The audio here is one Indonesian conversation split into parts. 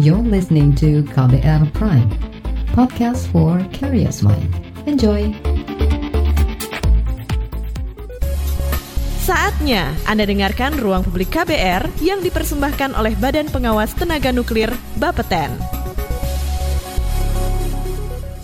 You're listening to KBR Prime, podcast for curious mind. Enjoy! Saatnya Anda dengarkan Ruang Publik KBR yang dipersembahkan oleh Badan Pengawas Tenaga Nuklir Bapeten.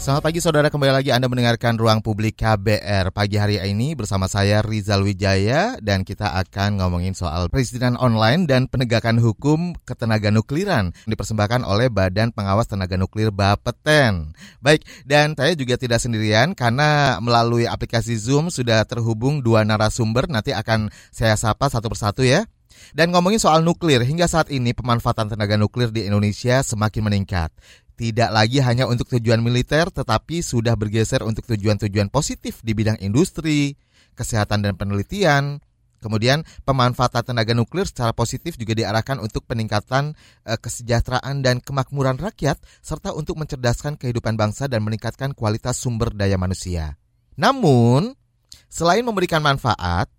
Selamat pagi saudara, kembali lagi Anda mendengarkan Ruang Publik KBR. Pagi hari ini bersama saya Rizal Wijaya dan kita akan ngomongin soal perizinan online dan penegakan hukum ketenaga nukliran dipersembahkan oleh Badan Pengawas Tenaga Nuklir Bapeten. Baik, dan saya juga tidak sendirian karena melalui aplikasi Zoom sudah terhubung dua narasumber, nanti akan saya sapa satu persatu ya. Dan ngomongin soal nuklir, hingga saat ini pemanfaatan tenaga nuklir di Indonesia semakin meningkat tidak lagi hanya untuk tujuan militer tetapi sudah bergeser untuk tujuan-tujuan positif di bidang industri, kesehatan dan penelitian. Kemudian pemanfaatan tenaga nuklir secara positif juga diarahkan untuk peningkatan e, kesejahteraan dan kemakmuran rakyat serta untuk mencerdaskan kehidupan bangsa dan meningkatkan kualitas sumber daya manusia. Namun, selain memberikan manfaat,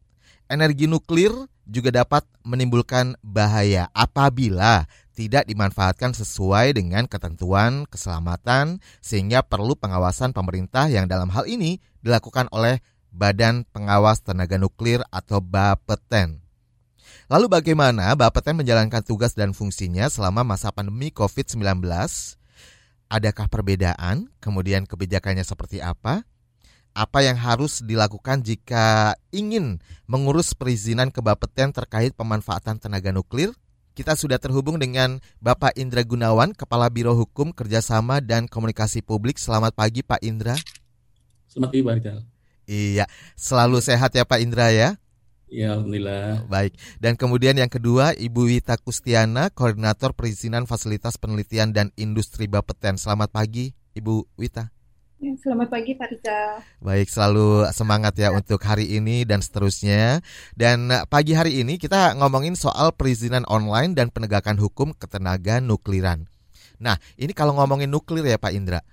energi nuklir juga dapat menimbulkan bahaya apabila tidak dimanfaatkan sesuai dengan ketentuan keselamatan sehingga perlu pengawasan pemerintah yang dalam hal ini dilakukan oleh Badan Pengawas Tenaga Nuklir atau BAPETEN. Lalu bagaimana BAPETEN menjalankan tugas dan fungsinya selama masa pandemi COVID-19? Adakah perbedaan? Kemudian kebijakannya seperti apa? Apa yang harus dilakukan jika ingin mengurus perizinan ke BAPETEN terkait pemanfaatan tenaga nuklir? Kita sudah terhubung dengan Bapak Indra Gunawan, Kepala Biro Hukum Kerjasama dan Komunikasi Publik. Selamat pagi Pak Indra. Selamat pagi Pak Rizal. Iya, selalu sehat ya Pak Indra ya. Ya, Alhamdulillah. Baik. Dan kemudian yang kedua, Ibu Wita Kustiana, Koordinator Perizinan Fasilitas Penelitian dan Industri Bapeten. Selamat pagi, Ibu Wita. Ya, selamat pagi Pak Rika. Baik, selalu semangat ya, ya untuk hari ini dan seterusnya. Dan eh, pagi hari ini kita ngomongin soal perizinan online dan penegakan hukum ketenaga nukliran. Nah, ini kalau ngomongin nuklir ya Pak Indra,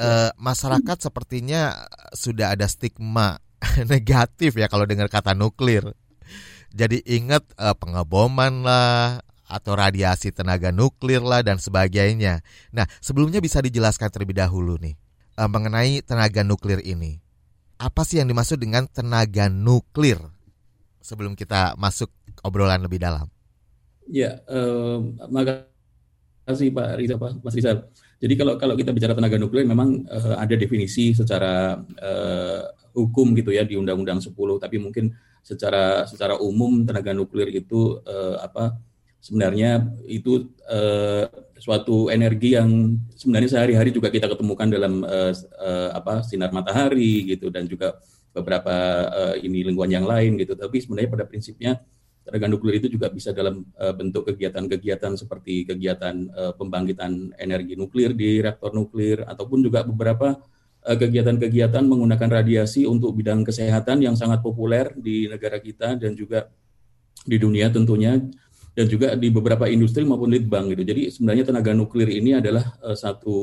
eh, masyarakat sepertinya sudah ada stigma negatif ya kalau dengar kata nuklir. Jadi ingat eh, pengeboman lah, atau radiasi tenaga nuklir lah dan sebagainya. Nah, sebelumnya bisa dijelaskan terlebih dahulu nih uh, mengenai tenaga nuklir ini. Apa sih yang dimaksud dengan tenaga nuklir? Sebelum kita masuk obrolan lebih dalam. Ya, uh, makasih Pak Riza, Pak Mas Rizal. Jadi kalau kalau kita bicara tenaga nuklir memang uh, ada definisi secara uh, hukum gitu ya di Undang-Undang 10, tapi mungkin secara secara umum tenaga nuklir itu uh, apa sebenarnya itu uh, suatu energi yang sebenarnya sehari-hari juga kita ketemukan dalam uh, uh, apa sinar matahari gitu dan juga beberapa uh, ini lingkungan yang lain gitu. Tapi sebenarnya pada prinsipnya tenaga nuklir itu juga bisa dalam uh, bentuk kegiatan-kegiatan seperti kegiatan uh, pembangkitan energi nuklir di reaktor nuklir ataupun juga beberapa kegiatan-kegiatan menggunakan radiasi untuk bidang kesehatan yang sangat populer di negara kita dan juga di dunia tentunya dan juga di beberapa industri maupun litbang gitu. Jadi sebenarnya tenaga nuklir ini adalah uh, satu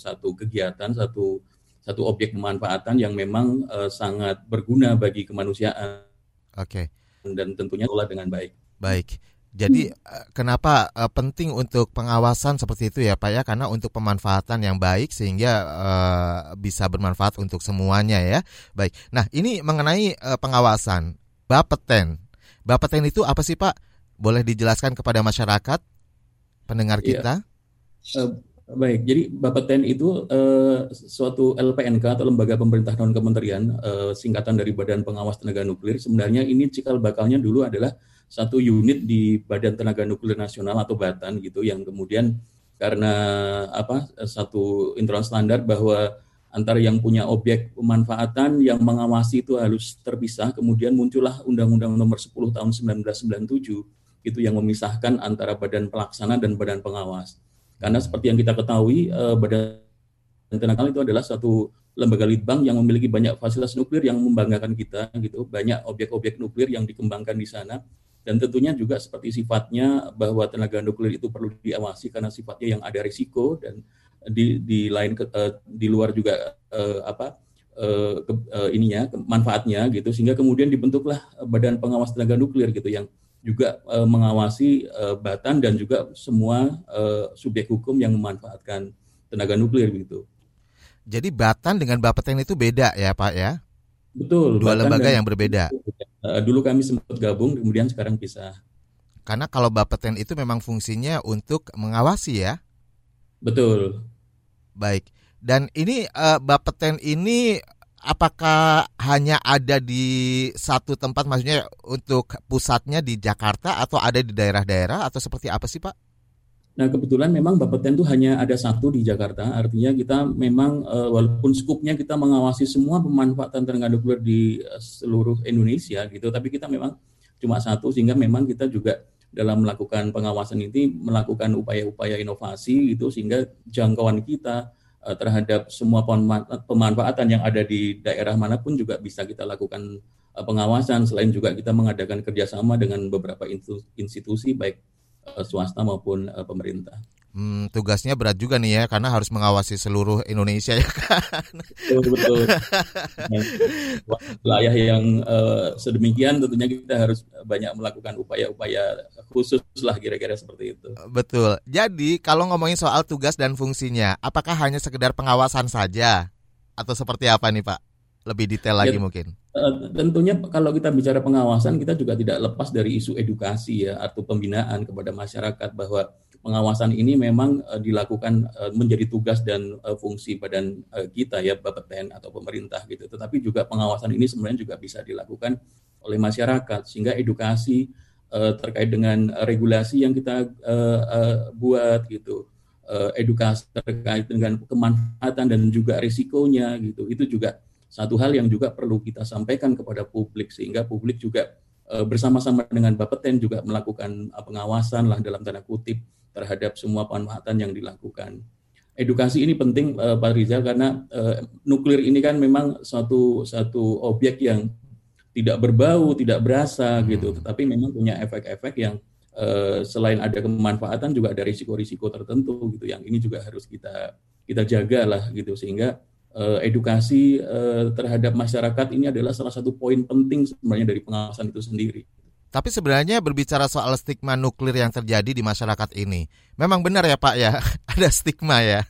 satu kegiatan, satu satu objek pemanfaatan yang memang uh, sangat berguna bagi kemanusiaan. Oke. Okay. Dan tentunya olah dengan baik. Baik. Jadi hmm. kenapa uh, penting untuk pengawasan seperti itu ya Pak ya? Karena untuk pemanfaatan yang baik sehingga uh, bisa bermanfaat untuk semuanya ya. Baik. Nah ini mengenai uh, pengawasan Bapeten. Bapeten itu apa sih Pak? Boleh dijelaskan kepada masyarakat pendengar iya. kita? Ya. Uh, baik, jadi Bapeten itu uh, suatu LPNK atau lembaga pemerintah non kementerian uh, singkatan dari Badan Pengawas Tenaga Nuklir. Sebenarnya ini cikal bakalnya dulu adalah satu unit di Badan Tenaga Nuklir Nasional atau Batan gitu yang kemudian karena apa satu instrumen standar bahwa antara yang punya objek pemanfaatan yang mengawasi itu harus terpisah kemudian muncullah Undang-Undang Nomor 10 Tahun 1997 itu yang memisahkan antara badan pelaksana dan badan pengawas. Karena seperti yang kita ketahui, eh, badan tenaga itu adalah satu lembaga litbang yang memiliki banyak fasilitas nuklir yang membanggakan kita gitu, banyak objek-objek nuklir yang dikembangkan di sana. Dan tentunya juga seperti sifatnya bahwa tenaga nuklir itu perlu diawasi karena sifatnya yang ada risiko dan di di lain uh, di luar juga uh, apa uh, ke, uh, ininya manfaatnya gitu. Sehingga kemudian dibentuklah badan pengawas tenaga nuklir gitu yang juga uh, mengawasi uh, Batan dan juga semua uh, subjek hukum yang memanfaatkan tenaga nuklir begitu. Jadi Batan dengan Bapeten itu beda ya Pak ya? Betul. Dua Batan lembaga yang berbeda. Dulu kami sempat gabung, kemudian sekarang pisah. Karena kalau Bapeten itu memang fungsinya untuk mengawasi ya? Betul. Baik. Dan ini uh, Bapeten ini apakah hanya ada di satu tempat maksudnya untuk pusatnya di Jakarta atau ada di daerah-daerah atau seperti apa sih Pak? Nah kebetulan memang Bapeten itu hanya ada satu di Jakarta, artinya kita memang uh, walaupun skupnya kita mengawasi semua pemanfaatan tenaga nuklir di uh, seluruh Indonesia gitu, tapi kita memang cuma satu sehingga memang kita juga dalam melakukan pengawasan ini melakukan upaya-upaya inovasi gitu sehingga jangkauan kita uh, terhadap semua pemanfaatan yang ada di daerah mana pun juga bisa kita lakukan uh, pengawasan selain juga kita mengadakan kerjasama dengan beberapa institusi baik uh, swasta maupun pemerintah. Hmm, tugasnya berat juga nih ya karena harus mengawasi seluruh Indonesia ya kan. Betul betul. Wilayah yang uh, sedemikian tentunya kita harus banyak melakukan upaya-upaya khusus lah kira-kira seperti itu. Betul. Jadi kalau ngomongin soal tugas dan fungsinya, apakah hanya sekedar pengawasan saja atau seperti apa nih Pak? Lebih detail lagi ya, mungkin. Uh, tentunya kalau kita bicara pengawasan kita juga tidak lepas dari isu edukasi ya atau pembinaan kepada masyarakat bahwa pengawasan ini memang uh, dilakukan uh, menjadi tugas dan uh, fungsi badan uh, kita ya Bapeten atau pemerintah gitu. Tetapi juga pengawasan ini sebenarnya juga bisa dilakukan oleh masyarakat sehingga edukasi uh, terkait dengan regulasi yang kita uh, uh, buat gitu. Uh, edukasi terkait dengan kemanfaatan dan juga risikonya gitu. Itu juga satu hal yang juga perlu kita sampaikan kepada publik sehingga publik juga bersama-sama dengan Bapeten juga melakukan pengawasan lah dalam tanda kutip terhadap semua pemanfaatan yang dilakukan. Edukasi ini penting uh, Pak Rizal karena uh, nuklir ini kan memang suatu satu objek yang tidak berbau, tidak berasa hmm. gitu, tetapi memang punya efek-efek yang uh, selain ada kemanfaatan juga ada risiko-risiko tertentu gitu yang ini juga harus kita kita jaga lah gitu sehingga uh, edukasi uh, terhadap masyarakat ini adalah salah satu poin penting sebenarnya dari pengawasan itu sendiri. Tapi sebenarnya berbicara soal stigma nuklir yang terjadi di masyarakat ini, memang benar ya Pak ya, ada stigma ya.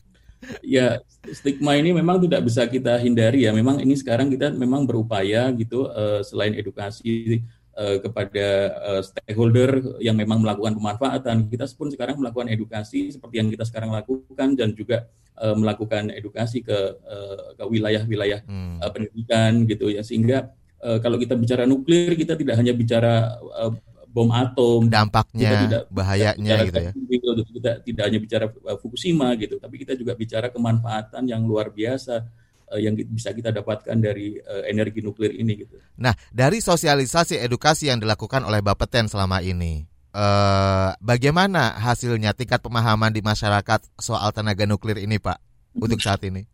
Ya, stigma ini memang tidak bisa kita hindari ya. Memang ini sekarang kita memang berupaya gitu uh, selain edukasi uh, kepada uh, stakeholder yang memang melakukan pemanfaatan, kita pun sekarang melakukan edukasi seperti yang kita sekarang lakukan dan juga uh, melakukan edukasi ke uh, ke wilayah-wilayah hmm. uh, pendidikan gitu ya sehingga uh, kalau kita bicara nuklir kita tidak hanya bicara uh, bom atom dampaknya kita tidak, bahayanya gitu ya kita tidak tidak hanya bicara uh, Fukushima gitu tapi kita juga bicara kemanfaatan yang luar biasa uh, yang bisa kita dapatkan dari uh, energi nuklir ini gitu. Nah, dari sosialisasi edukasi yang dilakukan oleh Bapeten selama ini uh, bagaimana hasilnya tingkat pemahaman di masyarakat soal tenaga nuklir ini, Pak, untuk saat ini?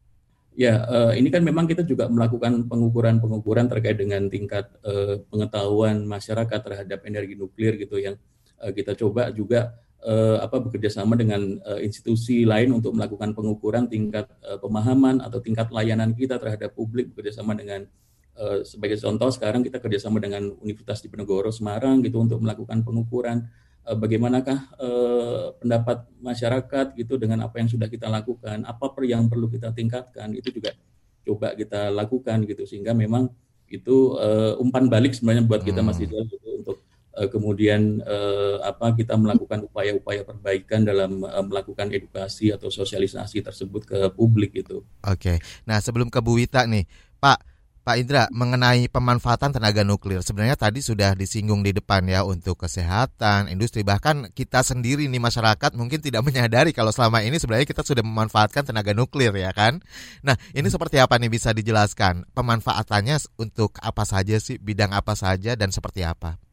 Ya, uh, ini kan memang kita juga melakukan pengukuran-pengukuran terkait dengan tingkat uh, pengetahuan masyarakat terhadap energi nuklir gitu yang uh, kita coba juga apa bekerja sama dengan institusi lain untuk melakukan pengukuran tingkat pemahaman atau tingkat layanan kita terhadap publik bekerja sama dengan sebagai contoh sekarang kita kerjasama dengan Universitas Diponegoro Semarang gitu untuk melakukan pengukuran. Eh, bagaimanakah eh, pendapat masyarakat gitu dengan apa yang sudah kita lakukan, apa per yang perlu kita tingkatkan itu juga coba kita lakukan gitu sehingga memang itu eh, umpan balik sebenarnya buat kita hmm. Mas Rizal gitu, untuk eh, kemudian eh, apa kita melakukan upaya-upaya perbaikan dalam eh, melakukan edukasi atau sosialisasi tersebut ke publik itu. Oke. Nah, sebelum ke Bu Wita nih, Pak Pak Indra, mengenai pemanfaatan tenaga nuklir, sebenarnya tadi sudah disinggung di depan ya untuk kesehatan, industri, bahkan kita sendiri nih masyarakat mungkin tidak menyadari kalau selama ini sebenarnya kita sudah memanfaatkan tenaga nuklir ya kan. Nah ini seperti apa nih bisa dijelaskan pemanfaatannya untuk apa saja sih, bidang apa saja dan seperti apa?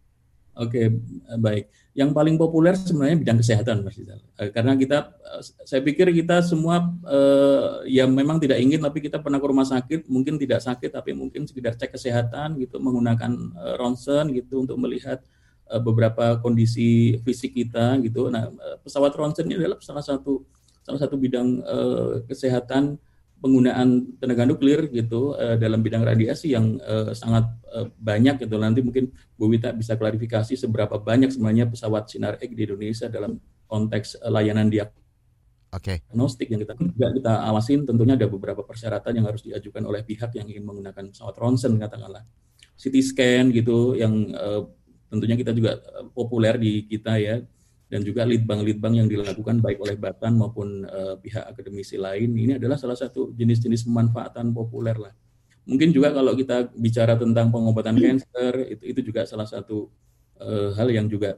Oke, baik. Yang paling populer sebenarnya bidang kesehatan, Mas Rizal. Eh, karena kita, eh, saya pikir kita semua eh, yang memang tidak ingin, tapi kita pernah ke rumah sakit, mungkin tidak sakit, tapi mungkin sekedar cek kesehatan gitu, menggunakan eh, ronsen gitu untuk melihat eh, beberapa kondisi fisik kita gitu. Nah, pesawat ronsen ini adalah salah satu salah satu bidang eh, kesehatan penggunaan tenaga nuklir gitu uh, dalam bidang radiasi yang uh, sangat uh, banyak gitu nanti mungkin Bu Wita bisa klarifikasi seberapa banyak sebenarnya pesawat sinar X di Indonesia dalam konteks uh, layanan diagnostik Oke. Okay. yang kita juga kita awasin tentunya ada beberapa persyaratan yang harus diajukan oleh pihak yang ingin menggunakan pesawat ronsen katakanlah CT scan gitu yang uh, tentunya kita juga populer di kita ya dan juga litbang-litbang yang dilakukan baik oleh Batan maupun uh, pihak akademisi lain ini adalah salah satu jenis-jenis pemanfaatan populer lah. Mungkin juga kalau kita bicara tentang pengobatan kanker itu itu juga salah satu uh, hal yang juga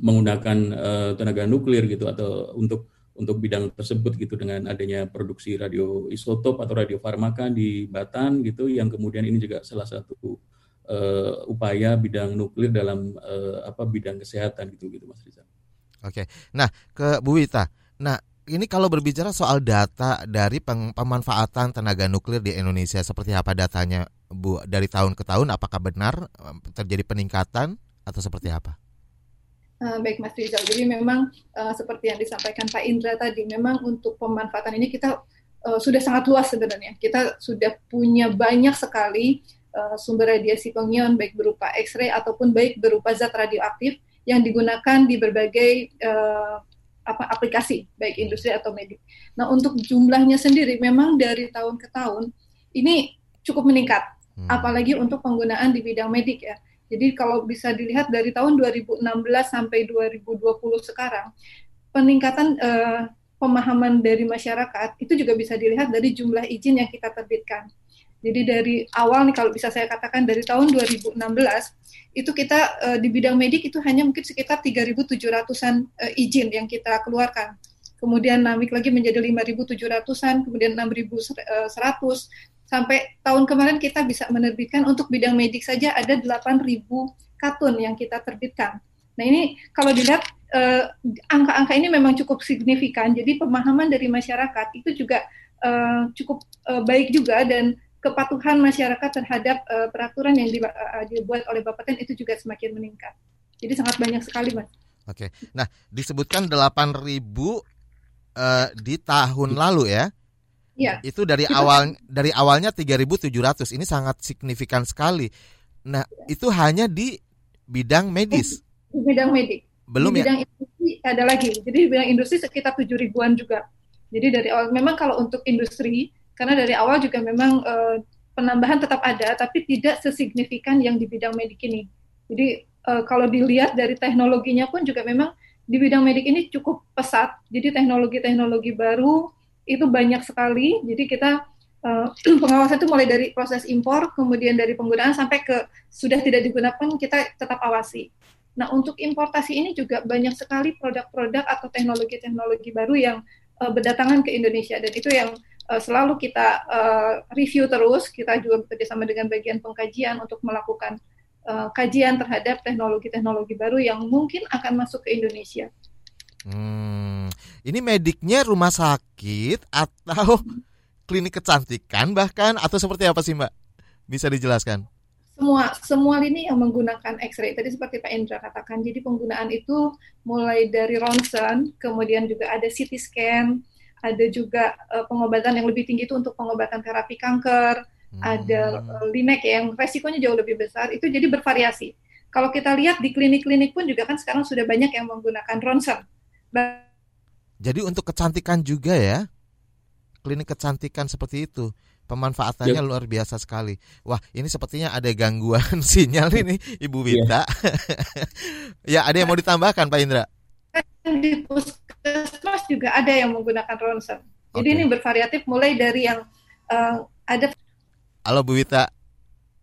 menggunakan uh, tenaga nuklir gitu atau untuk untuk bidang tersebut gitu dengan adanya produksi radioisotop atau radiofarmaka di Batan gitu yang kemudian ini juga salah satu uh, upaya bidang nuklir dalam uh, apa bidang kesehatan gitu gitu Mas Rizal. Oke. Nah, ke Bu Wita. Nah, ini kalau berbicara soal data dari pemanfaatan tenaga nuklir di Indonesia, seperti apa datanya, Bu? Dari tahun ke tahun, apakah benar terjadi peningkatan atau seperti apa? Uh, baik Mas Rizal, jadi memang uh, seperti yang disampaikan Pak Indra tadi, memang untuk pemanfaatan ini kita uh, sudah sangat luas sebenarnya. Kita sudah punya banyak sekali uh, sumber radiasi pengion, baik berupa X-ray ataupun baik berupa zat radioaktif yang digunakan di berbagai uh, apa aplikasi baik industri atau medik. Nah untuk jumlahnya sendiri memang dari tahun ke tahun ini cukup meningkat, hmm. apalagi untuk penggunaan di bidang medik ya. Jadi kalau bisa dilihat dari tahun 2016 sampai 2020 sekarang peningkatan uh, pemahaman dari masyarakat itu juga bisa dilihat dari jumlah izin yang kita terbitkan. Jadi dari awal nih kalau bisa saya katakan dari tahun 2016 itu kita uh, di bidang medik itu hanya mungkin sekitar 3.700-an uh, izin yang kita keluarkan. Kemudian naik lagi menjadi 5.700-an, kemudian 6.100 sampai tahun kemarin kita bisa menerbitkan untuk bidang medik saja ada 8.000 katun yang kita terbitkan. Nah ini kalau dilihat angka-angka uh, ini memang cukup signifikan. Jadi pemahaman dari masyarakat itu juga uh, cukup uh, baik juga dan kepatuhan masyarakat terhadap uh, peraturan yang di, uh, dibuat oleh Bapeten itu juga semakin meningkat. Jadi sangat banyak sekali, Mas. Oke. Nah, disebutkan 8.000 uh, di tahun lalu ya. Iya. Itu dari itu awal kan. dari awalnya 3.700. Ini sangat signifikan sekali. Nah, ya. itu hanya di bidang medis. Di bidang medik. Belum di ya? bidang industri ada lagi. Jadi di bidang industri sekitar 7 ribuan juga. Jadi dari awal memang kalau untuk industri karena dari awal juga memang uh, penambahan tetap ada, tapi tidak sesignifikan yang di bidang medik ini. Jadi uh, kalau dilihat dari teknologinya pun juga memang di bidang medik ini cukup pesat. Jadi teknologi-teknologi baru itu banyak sekali. Jadi kita uh, pengawasan itu mulai dari proses impor, kemudian dari penggunaan sampai ke sudah tidak digunakan kita tetap awasi. Nah untuk importasi ini juga banyak sekali produk-produk atau teknologi-teknologi baru yang uh, berdatangan ke Indonesia dan itu yang uh, selalu kita uh, review terus. Kita juga bekerja sama dengan bagian pengkajian untuk melakukan uh, kajian terhadap teknologi-teknologi baru yang mungkin akan masuk ke Indonesia. Hmm, ini mediknya rumah sakit atau klinik kecantikan bahkan atau seperti apa sih Mbak? Bisa dijelaskan? semua semua lini yang menggunakan X-ray tadi seperti Pak Indra katakan jadi penggunaan itu mulai dari ronsen kemudian juga ada CT scan ada juga uh, pengobatan yang lebih tinggi itu untuk pengobatan terapi kanker, hmm. ada uh, linek yang resikonya jauh lebih besar, itu jadi bervariasi. Kalau kita lihat di klinik-klinik pun juga kan sekarang sudah banyak yang menggunakan ronsen. Jadi untuk kecantikan juga ya, klinik kecantikan seperti itu pemanfaatannya yep. luar biasa sekali. Wah, ini sepertinya ada gangguan sinyal ini, Ibu Wita. Yeah. ya, ada yang mau ditambahkan, Pak Indra? di puskesmas juga ada yang menggunakan ronsen. Jadi okay. ini bervariatif mulai dari yang uh, ada. Halo Bu Wita.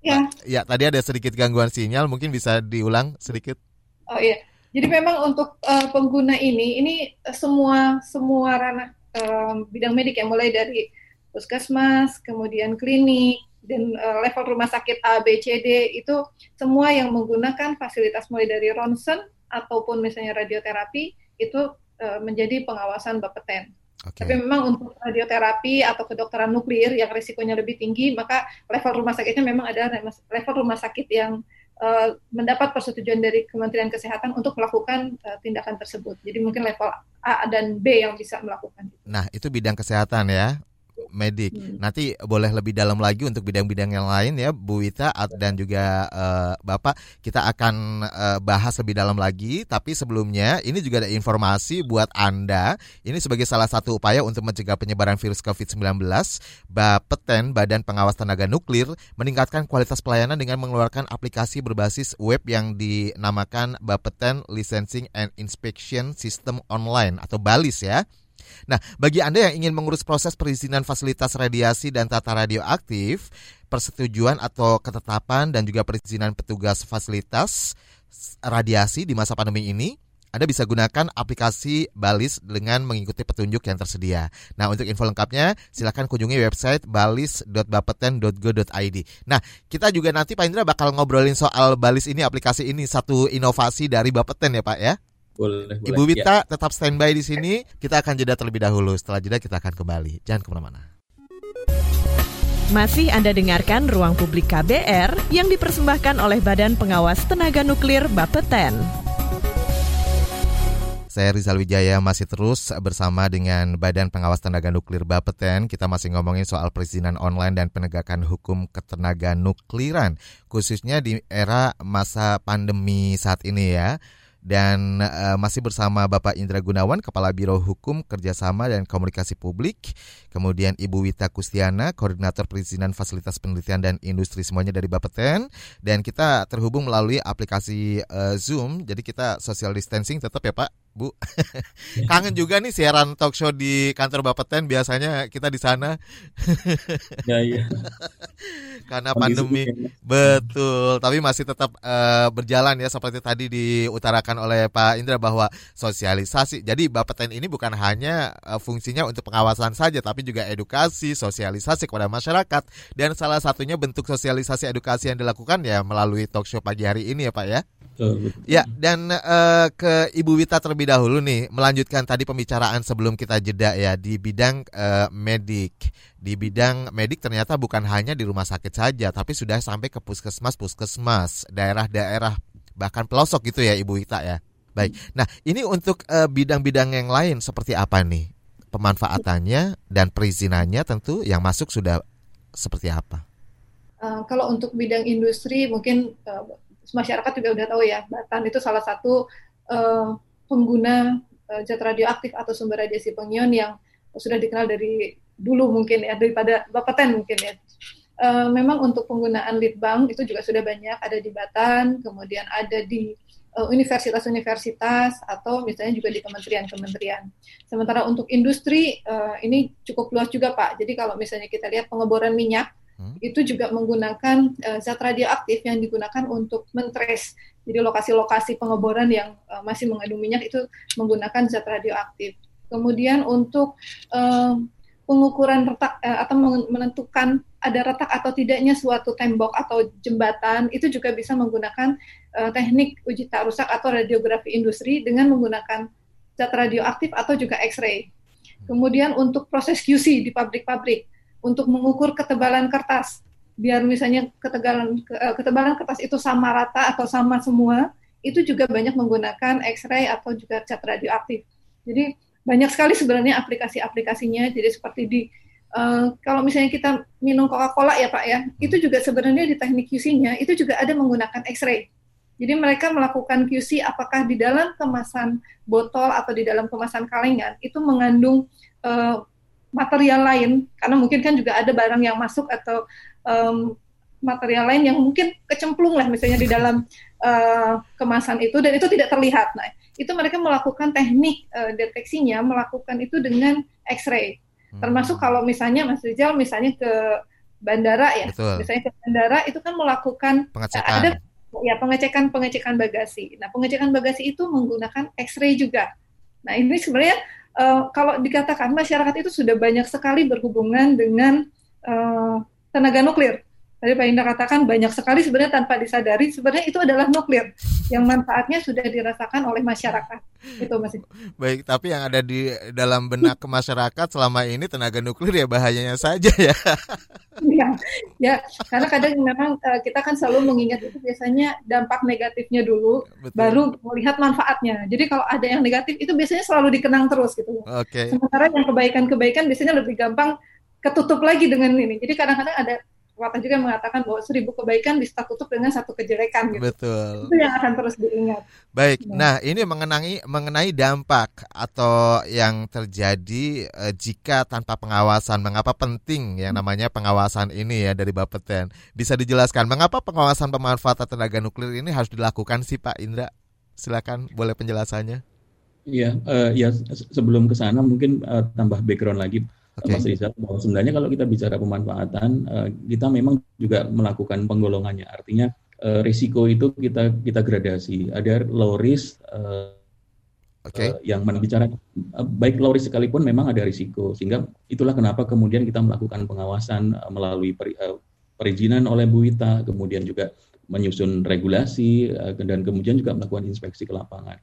Ya. Ya tadi ada sedikit gangguan sinyal, mungkin bisa diulang sedikit. Oh iya. Jadi memang untuk uh, pengguna ini, ini semua semua ranah uh, bidang medik yang mulai dari puskesmas, kemudian klinik, dan uh, level rumah sakit A, B, C, D itu semua yang menggunakan fasilitas mulai dari ronsen ataupun misalnya radioterapi itu uh, menjadi pengawasan Bapeten. Okay. Tapi memang untuk radioterapi atau kedokteran nuklir yang risikonya lebih tinggi, maka level rumah sakitnya memang ada level rumah sakit yang uh, mendapat persetujuan dari Kementerian Kesehatan untuk melakukan uh, tindakan tersebut. Jadi mungkin level A dan B yang bisa melakukan. Nah, itu bidang kesehatan ya. Medik. Hmm. Nanti boleh lebih dalam lagi untuk bidang-bidang yang lain ya, Bu Wita dan juga uh, Bapak. Kita akan uh, bahas lebih dalam lagi. Tapi sebelumnya ini juga ada informasi buat anda. Ini sebagai salah satu upaya untuk mencegah penyebaran virus COVID-19. Bapeten Badan Pengawas Tenaga Nuklir meningkatkan kualitas pelayanan dengan mengeluarkan aplikasi berbasis web yang dinamakan Bapeten Licensing and Inspection System Online atau BALIS ya. Nah, bagi Anda yang ingin mengurus proses perizinan fasilitas radiasi dan tata radioaktif, persetujuan atau ketetapan dan juga perizinan petugas fasilitas radiasi di masa pandemi ini, anda bisa gunakan aplikasi Balis dengan mengikuti petunjuk yang tersedia. Nah, untuk info lengkapnya silakan kunjungi website balis.bapeten.go.id. Nah, kita juga nanti Pak Indra bakal ngobrolin soal Balis ini, aplikasi ini satu inovasi dari Bapeten ya Pak ya. Boleh, Ibu Wita ya. tetap standby di sini. Kita akan jeda terlebih dahulu. Setelah jeda kita akan kembali. Jangan ke mana-mana. Masih Anda dengarkan Ruang Publik KBR yang dipersembahkan oleh Badan Pengawas Tenaga Nuklir Bapeten. Saya Rizal Wijaya masih terus bersama dengan Badan Pengawas Tenaga Nuklir Bapeten. Kita masih ngomongin soal perizinan online dan penegakan hukum ketenaga nukliran, khususnya di era masa pandemi saat ini ya dan uh, masih bersama Bapak Indra Gunawan, Kepala Biro Hukum Kerjasama dan Komunikasi Publik, kemudian Ibu Wita Kustiana, Koordinator Perizinan Fasilitas Penelitian dan Industri semuanya dari Bapeten, dan kita terhubung melalui aplikasi uh, Zoom, jadi kita social distancing tetap ya Pak, Bu. Kangen juga nih siaran talk show di kantor Bapeten, biasanya kita di sana. ya iya. Karena pandemi, betul, tapi masih tetap uh, berjalan ya seperti tadi diutarakan oleh Pak Indra bahwa sosialisasi. Jadi Bapeten ini bukan hanya uh, fungsinya untuk pengawasan saja tapi juga edukasi, sosialisasi kepada masyarakat dan salah satunya bentuk sosialisasi edukasi yang dilakukan ya melalui talk show pagi hari ini ya Pak ya. Ya, dan uh, ke Ibu Wita terlebih dahulu nih, melanjutkan tadi pembicaraan sebelum kita jeda ya di bidang uh, medik. Di bidang medik ternyata bukan hanya di rumah sakit saja, tapi sudah sampai ke puskesmas-puskesmas, daerah-daerah bahkan pelosok gitu ya Ibu Ita ya. Baik. Nah, ini untuk eh, bidang-bidang yang lain seperti apa nih? Pemanfaatannya dan perizinannya tentu yang masuk sudah seperti apa? Uh, kalau untuk bidang industri mungkin uh, masyarakat juga udah tahu ya, Batan itu salah satu uh, pengguna uh, radioaktif atau sumber radiasi pengion yang sudah dikenal dari dulu mungkin ya daripada Bapeten mungkin ya. Uh, memang untuk penggunaan lead bank itu juga sudah banyak ada di Batan, kemudian ada di universitas-universitas atau misalnya juga di kementerian-kementerian. Sementara untuk industri ini cukup luas juga Pak. Jadi kalau misalnya kita lihat pengeboran minyak hmm. itu juga menggunakan uh, zat radioaktif yang digunakan untuk mentres. Jadi lokasi-lokasi pengeboran yang uh, masih mengandung minyak itu menggunakan zat radioaktif. Kemudian untuk uh, pengukuran retak uh, atau menentukan ada retak atau tidaknya suatu tembok atau jembatan itu juga bisa menggunakan uh, teknik uji tak rusak atau radiografi industri dengan menggunakan zat radioaktif atau juga X-ray. Kemudian untuk proses QC di pabrik-pabrik untuk mengukur ketebalan kertas biar misalnya ketebalan eh, ketebalan kertas itu sama rata atau sama semua itu juga banyak menggunakan X-ray atau juga zat radioaktif. Jadi banyak sekali sebenarnya aplikasi-aplikasinya. Jadi seperti di Uh, kalau misalnya kita minum Coca-Cola ya Pak ya, itu juga sebenarnya di teknik QC-nya itu juga ada menggunakan X-ray. Jadi mereka melakukan QC apakah di dalam kemasan botol atau di dalam kemasan kalengan itu mengandung uh, material lain, karena mungkin kan juga ada barang yang masuk atau um, material lain yang mungkin kecemplung lah misalnya di dalam uh, kemasan itu dan itu tidak terlihat. Nah, itu mereka melakukan teknik uh, deteksinya melakukan itu dengan X-ray. Hmm. Termasuk kalau misalnya Mas Rizal misalnya ke bandara ya, Betul. misalnya ke bandara itu kan melakukan pengecekan. ada ya pengecekan pengecekan bagasi. Nah pengecekan bagasi itu menggunakan X-ray juga. Nah ini sebenarnya uh, kalau dikatakan masyarakat itu sudah banyak sekali berhubungan dengan uh, tenaga nuklir. Tadi Pak Indra katakan banyak sekali sebenarnya tanpa disadari sebenarnya itu adalah nuklir yang manfaatnya sudah dirasakan oleh masyarakat. Itu masih. Baik, tapi yang ada di dalam benak masyarakat selama ini tenaga nuklir ya bahayanya saja ya. ya, ya karena kadang memang uh, kita kan selalu mengingat itu biasanya dampak negatifnya dulu, Betul. baru melihat manfaatnya. Jadi kalau ada yang negatif itu biasanya selalu dikenang terus gitu. Oke. Okay. Sementara yang kebaikan-kebaikan biasanya lebih gampang ketutup lagi dengan ini. Jadi kadang-kadang ada pepatah juga mengatakan bahwa seribu kebaikan bisa tutup dengan satu kejelekan gitu. Betul. Itu yang akan terus diingat. Baik. Ya. Nah, ini mengenai mengenai dampak atau yang terjadi eh, jika tanpa pengawasan. Mengapa penting yang namanya pengawasan ini ya dari Bapeten? Bisa dijelaskan mengapa pengawasan pemanfaatan tenaga nuklir ini harus dilakukan sih Pak Indra? Silakan boleh penjelasannya. Iya, uh, ya sebelum ke sana mungkin uh, tambah background lagi okay. Mas Rizal bahwa sebenarnya kalau kita bicara pemanfaatan uh, kita memang juga melakukan penggolongannya artinya uh, risiko itu kita kita gradasi ada low risk uh, Okay. Uh, yang berbicara uh, baik low risk sekalipun memang ada risiko sehingga itulah kenapa kemudian kita melakukan pengawasan uh, melalui peri, uh, perizinan oleh Bu Wita kemudian juga menyusun regulasi uh, dan kemudian juga melakukan inspeksi ke lapangan.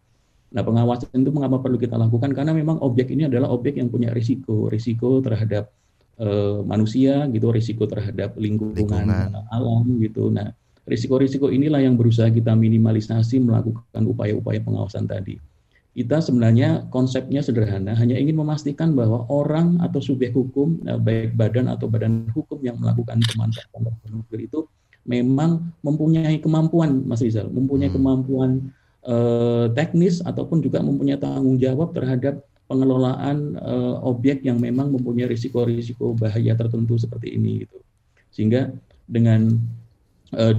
Nah, pengawasan itu mengapa perlu kita lakukan? Karena memang objek ini adalah objek yang punya risiko, risiko terhadap uh, manusia, gitu, risiko terhadap lingkungan, lingkungan. alam, gitu. Nah, risiko-risiko inilah yang berusaha kita minimalisasi melakukan upaya-upaya pengawasan tadi. Kita sebenarnya konsepnya sederhana, hanya ingin memastikan bahwa orang atau subjek hukum, nah, baik badan atau badan hukum yang melakukan pemanfaatan nuklir itu memang mempunyai kemampuan, Mas Rizal, mempunyai hmm. kemampuan eh, teknis ataupun juga mempunyai tanggung jawab terhadap pengelolaan eh, objek yang memang mempunyai risiko-risiko bahaya tertentu seperti ini gitu. Sehingga dengan eh,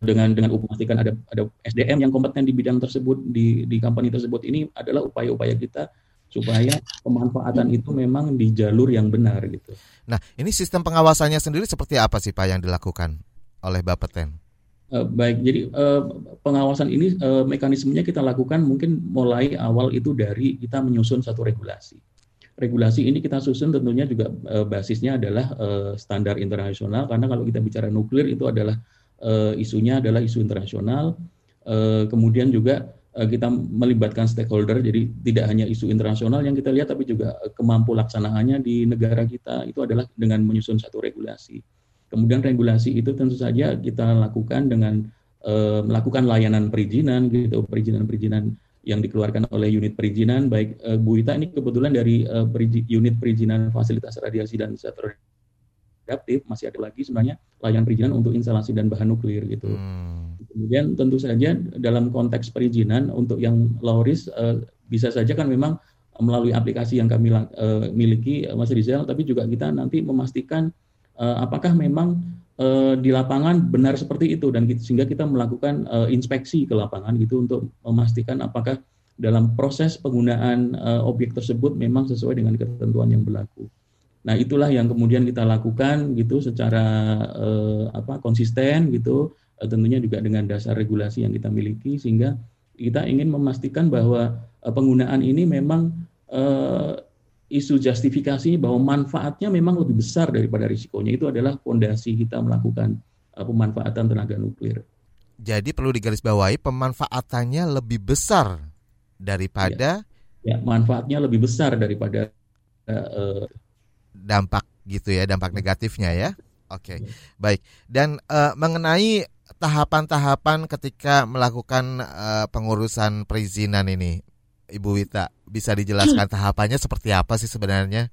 dengan dengan memastikan ada ada SDM yang kompeten di bidang tersebut di di company tersebut ini adalah upaya-upaya kita supaya pemanfaatan itu memang di jalur yang benar gitu. Nah, ini sistem pengawasannya sendiri seperti apa sih Pak yang dilakukan oleh Bapeten? Uh, baik, jadi uh, pengawasan ini uh, mekanismenya kita lakukan mungkin mulai awal itu dari kita menyusun satu regulasi. Regulasi ini kita susun tentunya juga basisnya adalah standar internasional karena kalau kita bicara nuklir itu adalah isunya adalah isu internasional. Kemudian juga kita melibatkan stakeholder, jadi tidak hanya isu internasional yang kita lihat, tapi juga kemampu laksanaannya di negara kita itu adalah dengan menyusun satu regulasi. Kemudian regulasi itu tentu saja kita lakukan dengan uh, melakukan layanan perizinan gitu, perizinan-perizinan yang dikeluarkan oleh unit perizinan baik uh, Bu Ita ini kebetulan dari uh, unit perizinan fasilitas radiasi dan zat radioaktif masih ada lagi sebenarnya layanan perizinan untuk instalasi dan bahan nuklir gitu. Hmm. Kemudian tentu saja dalam konteks perizinan untuk yang low risk uh, bisa saja kan memang melalui aplikasi yang kami uh, miliki Mas Rizal tapi juga kita nanti memastikan uh, apakah memang uh, di lapangan benar seperti itu dan kita, sehingga kita melakukan uh, inspeksi ke lapangan gitu untuk memastikan apakah dalam proses penggunaan uh, objek tersebut memang sesuai dengan ketentuan yang berlaku. Nah, itulah yang kemudian kita lakukan gitu secara uh, apa konsisten gitu uh, tentunya juga dengan dasar regulasi yang kita miliki sehingga kita ingin memastikan bahwa uh, penggunaan ini memang uh, isu justifikasi bahwa manfaatnya memang lebih besar daripada risikonya itu adalah fondasi kita melakukan uh, pemanfaatan tenaga nuklir. Jadi perlu digarisbawahi pemanfaatannya lebih besar daripada ya, ya manfaatnya lebih besar daripada uh, dampak gitu ya, dampak negatifnya ya. Oke. Okay. Ya. Baik. Dan uh, mengenai tahapan-tahapan ketika melakukan uh, pengurusan perizinan ini Ibu Wita bisa dijelaskan tahapannya seperti apa sih sebenarnya?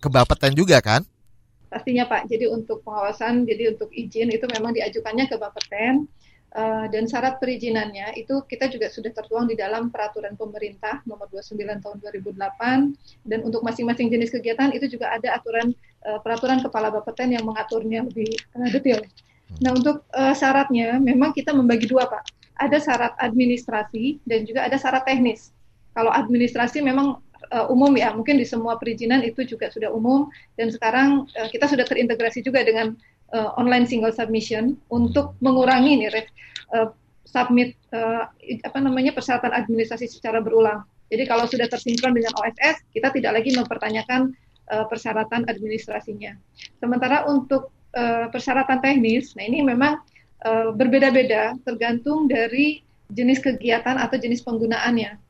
Kebapetan juga kan? Pastinya Pak. Jadi untuk pengawasan, jadi untuk izin itu memang diajukannya ke Bapeten uh, dan syarat perizinannya itu kita juga sudah tertuang di dalam peraturan pemerintah nomor 29 tahun 2008 dan untuk masing-masing jenis kegiatan itu juga ada aturan uh, peraturan kepala Bapeten yang mengaturnya lebih uh, detail. Nah untuk uh, syaratnya memang kita membagi dua Pak. Ada syarat administrasi dan juga ada syarat teknis. Kalau administrasi memang uh, umum ya, mungkin di semua perizinan itu juga sudah umum dan sekarang uh, kita sudah terintegrasi juga dengan uh, online single submission untuk mengurangi nih uh, submit uh, apa namanya persyaratan administrasi secara berulang. Jadi kalau sudah tersinkron dengan OSS, kita tidak lagi mempertanyakan uh, persyaratan administrasinya. Sementara untuk uh, persyaratan teknis, nah ini memang uh, berbeda-beda tergantung dari jenis kegiatan atau jenis penggunaannya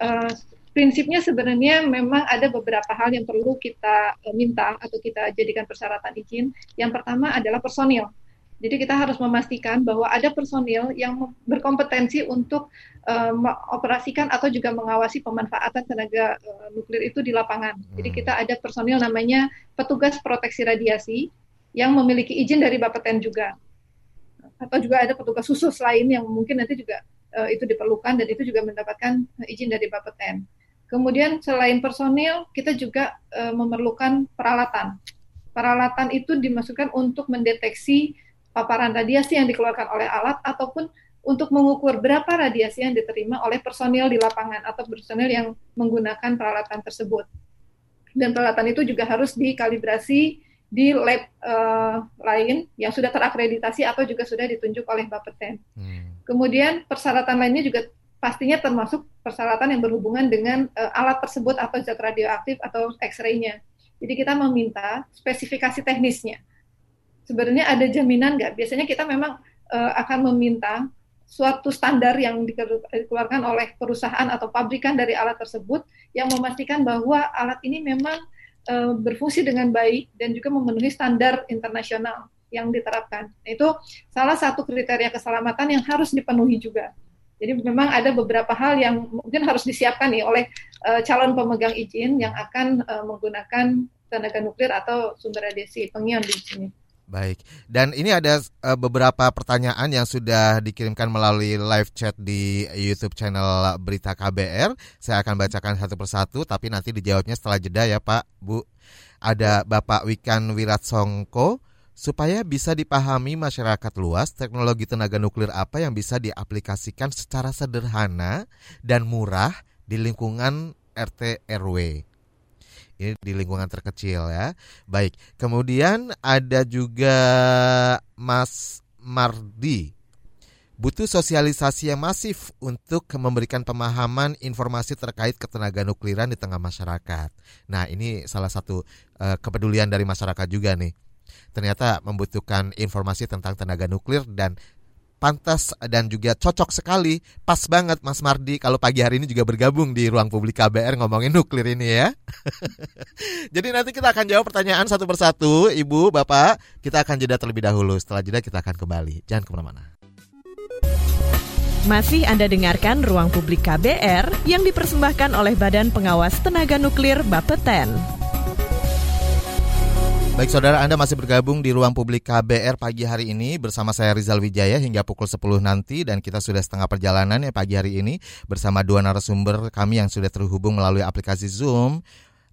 uh, prinsipnya sebenarnya memang ada beberapa hal yang perlu kita uh, minta atau kita jadikan persyaratan izin. Yang pertama adalah personil. Jadi kita harus memastikan bahwa ada personil yang berkompetensi untuk uh, mengoperasikan atau juga mengawasi pemanfaatan tenaga uh, nuklir itu di lapangan. Jadi kita ada personil namanya petugas proteksi radiasi yang memiliki izin dari Bapeten juga. Atau juga ada petugas khusus lain yang mungkin nanti juga uh, itu diperlukan dan itu juga mendapatkan izin dari Bapeten. Kemudian selain personil, kita juga uh, memerlukan peralatan. Peralatan itu dimasukkan untuk mendeteksi paparan radiasi yang dikeluarkan oleh alat ataupun untuk mengukur berapa radiasi yang diterima oleh personil di lapangan atau personil yang menggunakan peralatan tersebut. Dan peralatan itu juga harus dikalibrasi di lab uh, lain yang sudah terakreditasi atau juga sudah ditunjuk oleh Bapeten. Hmm. Kemudian persyaratan lainnya juga pastinya termasuk persyaratan yang berhubungan dengan uh, alat tersebut atau zat radioaktif atau X-ray-nya. Jadi kita meminta spesifikasi teknisnya sebenarnya ada jaminan nggak? Biasanya kita memang uh, akan meminta suatu standar yang dikeluarkan oleh perusahaan atau pabrikan dari alat tersebut yang memastikan bahwa alat ini memang uh, berfungsi dengan baik dan juga memenuhi standar internasional yang diterapkan. Itu salah satu kriteria keselamatan yang harus dipenuhi juga. Jadi memang ada beberapa hal yang mungkin harus disiapkan nih oleh uh, calon pemegang izin yang akan uh, menggunakan tenaga nuklir atau sumber radiasi pengion di sini. Baik, dan ini ada uh, beberapa pertanyaan yang sudah dikirimkan melalui live chat di YouTube channel Berita KBR. Saya akan bacakan satu persatu, tapi nanti dijawabnya setelah jeda ya Pak, Bu. Ada Bapak Wikan Wiratsongko, supaya bisa dipahami masyarakat luas teknologi tenaga nuklir apa yang bisa diaplikasikan secara sederhana dan murah di lingkungan RT RW. Ini di lingkungan terkecil ya. Baik, kemudian ada juga Mas Mardi. Butuh sosialisasi yang masif untuk memberikan pemahaman informasi terkait ketenaga nukliran di tengah masyarakat. Nah, ini salah satu uh, kepedulian dari masyarakat juga nih. Ternyata membutuhkan informasi tentang tenaga nuklir dan pantas dan juga cocok sekali. Pas banget Mas Mardi kalau pagi hari ini juga bergabung di ruang publik KBR ngomongin nuklir ini ya. Jadi nanti kita akan jawab pertanyaan satu persatu, Ibu, Bapak. Kita akan jeda terlebih dahulu. Setelah jeda kita akan kembali. Jangan ke mana-mana. Masih Anda dengarkan Ruang Publik KBR yang dipersembahkan oleh Badan Pengawas Tenaga Nuklir Bapeten. Baik saudara Anda masih bergabung di ruang publik KBR pagi hari ini bersama saya Rizal Wijaya hingga pukul 10 nanti dan kita sudah setengah perjalanan ya pagi hari ini bersama dua narasumber kami yang sudah terhubung melalui aplikasi Zoom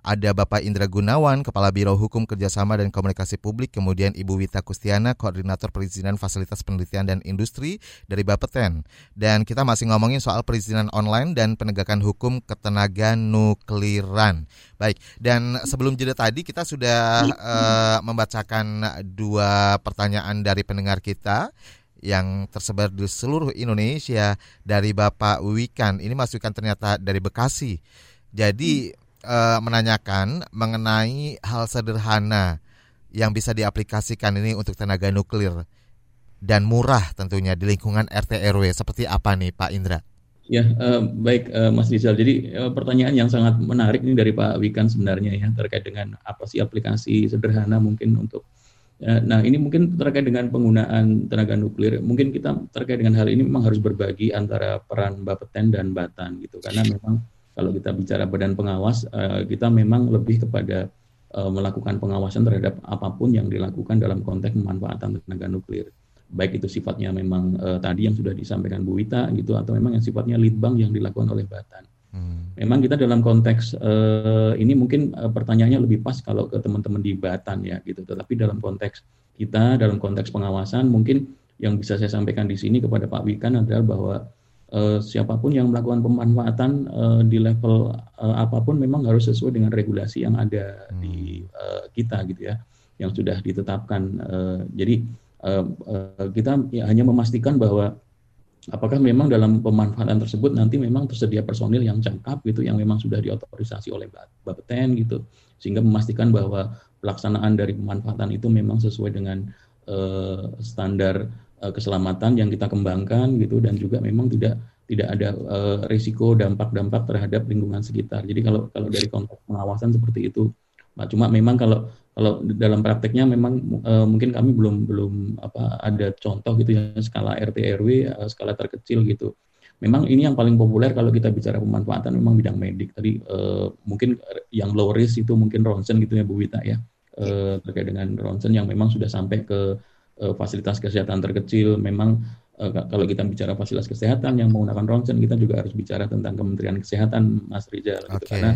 ada Bapak Indra Gunawan, Kepala Biro Hukum Kerjasama dan Komunikasi Publik, kemudian Ibu Wita Kustiana, Koordinator Perizinan Fasilitas Penelitian dan Industri dari Bapeten. Dan kita masih ngomongin soal perizinan online dan penegakan hukum ketenaga nukliran. Baik, dan sebelum jeda tadi kita sudah uh, membacakan dua pertanyaan dari pendengar kita yang tersebar di seluruh Indonesia dari Bapak Wikan. Ini Mas Wikan ternyata dari Bekasi. Jadi uh, menanyakan mengenai hal sederhana yang bisa diaplikasikan ini untuk tenaga nuklir dan murah tentunya di lingkungan RT RW seperti apa nih Pak Indra? Ya uh, baik uh, Mas Rizal. Jadi uh, pertanyaan yang sangat menarik ini dari Pak Wikan sebenarnya ya terkait dengan apa sih aplikasi sederhana mungkin untuk Nah, ini mungkin terkait dengan penggunaan tenaga nuklir. Mungkin kita terkait dengan hal ini memang harus berbagi antara peran Bapeten dan Batan gitu. Karena memang kalau kita bicara badan pengawas, uh, kita memang lebih kepada uh, melakukan pengawasan terhadap apa pun yang dilakukan dalam konteks pemanfaatan tenaga nuklir. Baik itu sifatnya memang uh, tadi yang sudah disampaikan Bu Wita gitu atau memang yang sifatnya lead bank yang dilakukan oleh Batan. Hmm. Memang kita dalam konteks uh, ini mungkin uh, pertanyaannya lebih pas kalau ke teman-teman di Batan ya gitu. Tetapi dalam konteks kita dalam konteks pengawasan mungkin yang bisa saya sampaikan di sini kepada Pak Wikan adalah bahwa uh, siapa pun yang melakukan pemanfaatan uh, di level uh, apa pun memang harus sesuai dengan regulasi yang ada hmm. di uh, kita gitu ya yang sudah ditetapkan uh, jadi uh, uh, kita ya hanya memastikan bahwa apakah memang dalam pemanfaatan tersebut nanti memang tersedia personil yang cakap gitu yang memang sudah diotorisasi oleh Bapeten gitu sehingga memastikan bahwa pelaksanaan dari pemanfaatan itu memang sesuai dengan uh, standar keselamatan yang kita kembangkan gitu dan juga memang tidak tidak ada uh, risiko dampak-dampak terhadap lingkungan sekitar. Jadi kalau kalau dari konteks pengawasan seperti itu Pak. Cuma memang kalau kalau dalam prakteknya memang uh, mungkin kami belum belum apa ada contoh gitu ya skala RT RW uh, skala terkecil gitu. Memang ini yang paling populer kalau kita bicara pemanfaatan memang bidang medik. Tadi uh, mungkin yang low risk itu mungkin ronsen gitu ya Bu Wita ya. Uh, terkait dengan ronsen yang memang sudah sampai ke uh, fasilitas kesehatan terkecil memang uh, kalau kita bicara fasilitas kesehatan yang menggunakan ronsen kita juga harus bicara tentang Kementerian Kesehatan Mas Rizal okay. gitu karena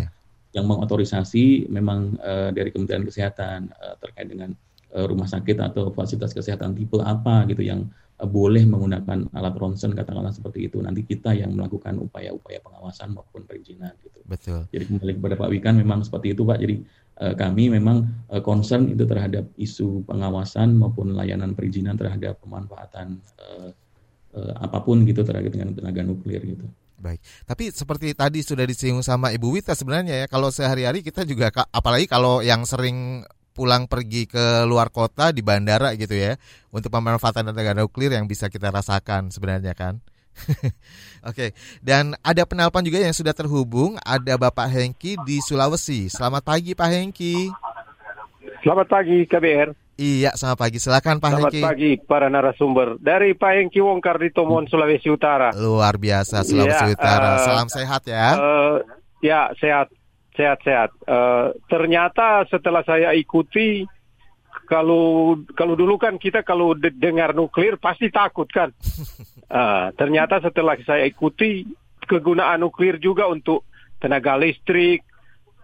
yang mengotorisasi memang uh, dari Kementerian Kesehatan uh, terkait dengan uh, rumah sakit atau fasilitas kesehatan tipe apa gitu yang uh, boleh menggunakan alat ronsen katakanlah seperti itu nanti kita yang melakukan upaya-upaya pengawasan maupun perizinan gitu. Betul. Jadi kembali kepada Pak Wikan memang seperti itu Pak. Jadi kami memang uh, concern itu terhadap isu pengawasan maupun layanan perizinan terhadap pemanfaatan uh, apa pun gitu terkait dengan tenaga nuklir gitu. Baik, tapi seperti tadi sudah disinggung sama Ibu Wita sebenarnya ya kalau sehari-hari kita juga apalagi kalau yang sering pulang pergi ke luar kota di bandara gitu ya untuk pemanfaatan tenaga nuklir yang bisa kita rasakan sebenarnya kan. Oke, okay. dan ada penelpon juga yang sudah terhubung, ada Bapak Hengki di Sulawesi. Selamat pagi Pak Hengki. Selamat pagi KBR. Iya, selamat pagi. Silakan Pak Selamat Hengki. pagi para narasumber. Dari Pak Hengki Wongkar di Tomon, Sulawesi Utara. Luar biasa Sulawesi ya, Utara. Uh, Salam sehat ya. Uh, ya, sehat. Sehat-sehat. Uh, ternyata setelah saya ikuti kalau kalau dulu kan kita kalau de dengar nuklir pasti takut kan. Uh, ternyata setelah saya ikuti kegunaan nuklir juga untuk tenaga listrik,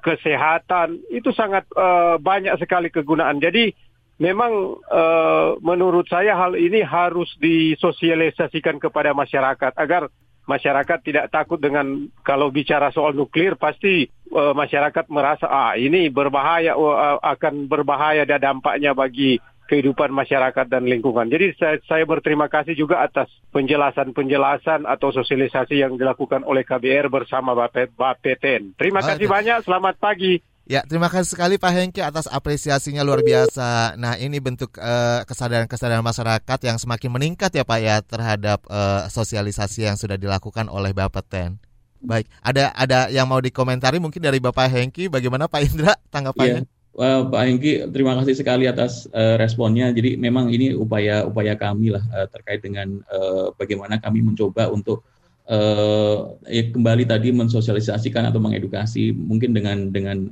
kesehatan itu sangat uh, banyak sekali kegunaan. Jadi memang uh, menurut saya hal ini harus disosialisasikan kepada masyarakat agar masyarakat tidak takut dengan kalau bicara soal nuklir pasti uh, masyarakat merasa ah ini berbahaya uh, akan berbahaya dan dampaknya bagi kehidupan masyarakat dan lingkungan. Jadi saya, saya berterima kasih juga atas penjelasan-penjelasan atau sosialisasi yang dilakukan oleh KBR bersama Bapeten. Terima kasih banyak, selamat pagi. Ya, terima kasih sekali Pak Hengki atas apresiasinya luar biasa. Nah, ini bentuk uh, kesadaran-kesadaran masyarakat yang semakin meningkat ya Pak ya terhadap uh, sosialisasi yang sudah dilakukan oleh Bapak Ten. Baik, ada ada yang mau dikomentari mungkin dari Bapak Hengki, bagaimana Pak Indra tanggapannya? Ya. Well, Pak Hengki, terima kasih sekali atas uh, responnya. Jadi memang ini upaya-upaya kami lah uh, terkait dengan uh, bagaimana kami mencoba untuk uh, ya kembali tadi mensosialisasikan atau mengedukasi mungkin dengan dengan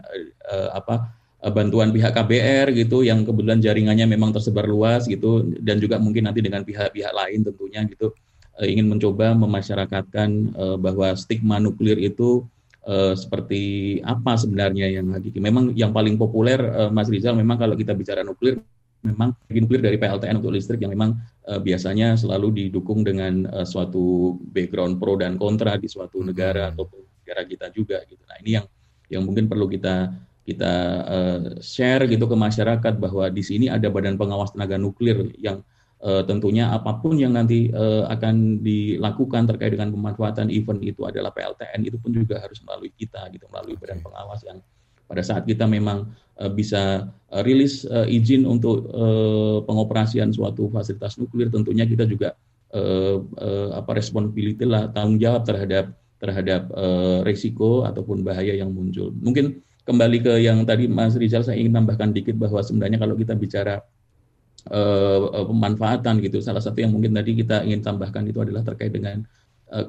uh, apa bantuan pihak KBR gitu yang kebetulan jaringannya memang tersebar luas gitu dan juga mungkin nanti dengan pihak-pihak lain tentunya gitu ingin mencoba memasyarakatkan uh, bahwa stigma nuklir itu uh, seperti apa sebenarnya yang hakiki. Memang yang paling populer uh, Mas Rizal memang kalau kita bicara nuklir memang nuklir dari PLTN untuk listrik yang memang uh, biasanya selalu didukung dengan uh, suatu background pro dan kontra di suatu hmm. negara atau negara kita juga gitu. Nah, ini yang yang mungkin perlu kita kita uh, share gitu ke masyarakat bahwa di sini ada badan pengawas tenaga nuklir yang uh, tentunya apa pun yang nanti uh, akan dilakukan terkait dengan pemanfaatan event itu adalah PLTN itu pun juga harus melalui kita gitu melalui badan pengawas yang pada saat kita memang uh, bisa uh, rilis uh, izin untuk pengoperasian suatu fasilitas nuklir tentunya kita juga apa responsibility lah tanggung jawab terhadap terhadap risiko ataupun bahaya yang muncul. Mungkin kembali ke yang tadi Mas Rizal saya ingin tambahkan dikit bahwa sebenarnya kalau kita bicara pemanfaatan gitu salah satu yang mungkin tadi kita ingin tambahkan itu adalah terkait dengan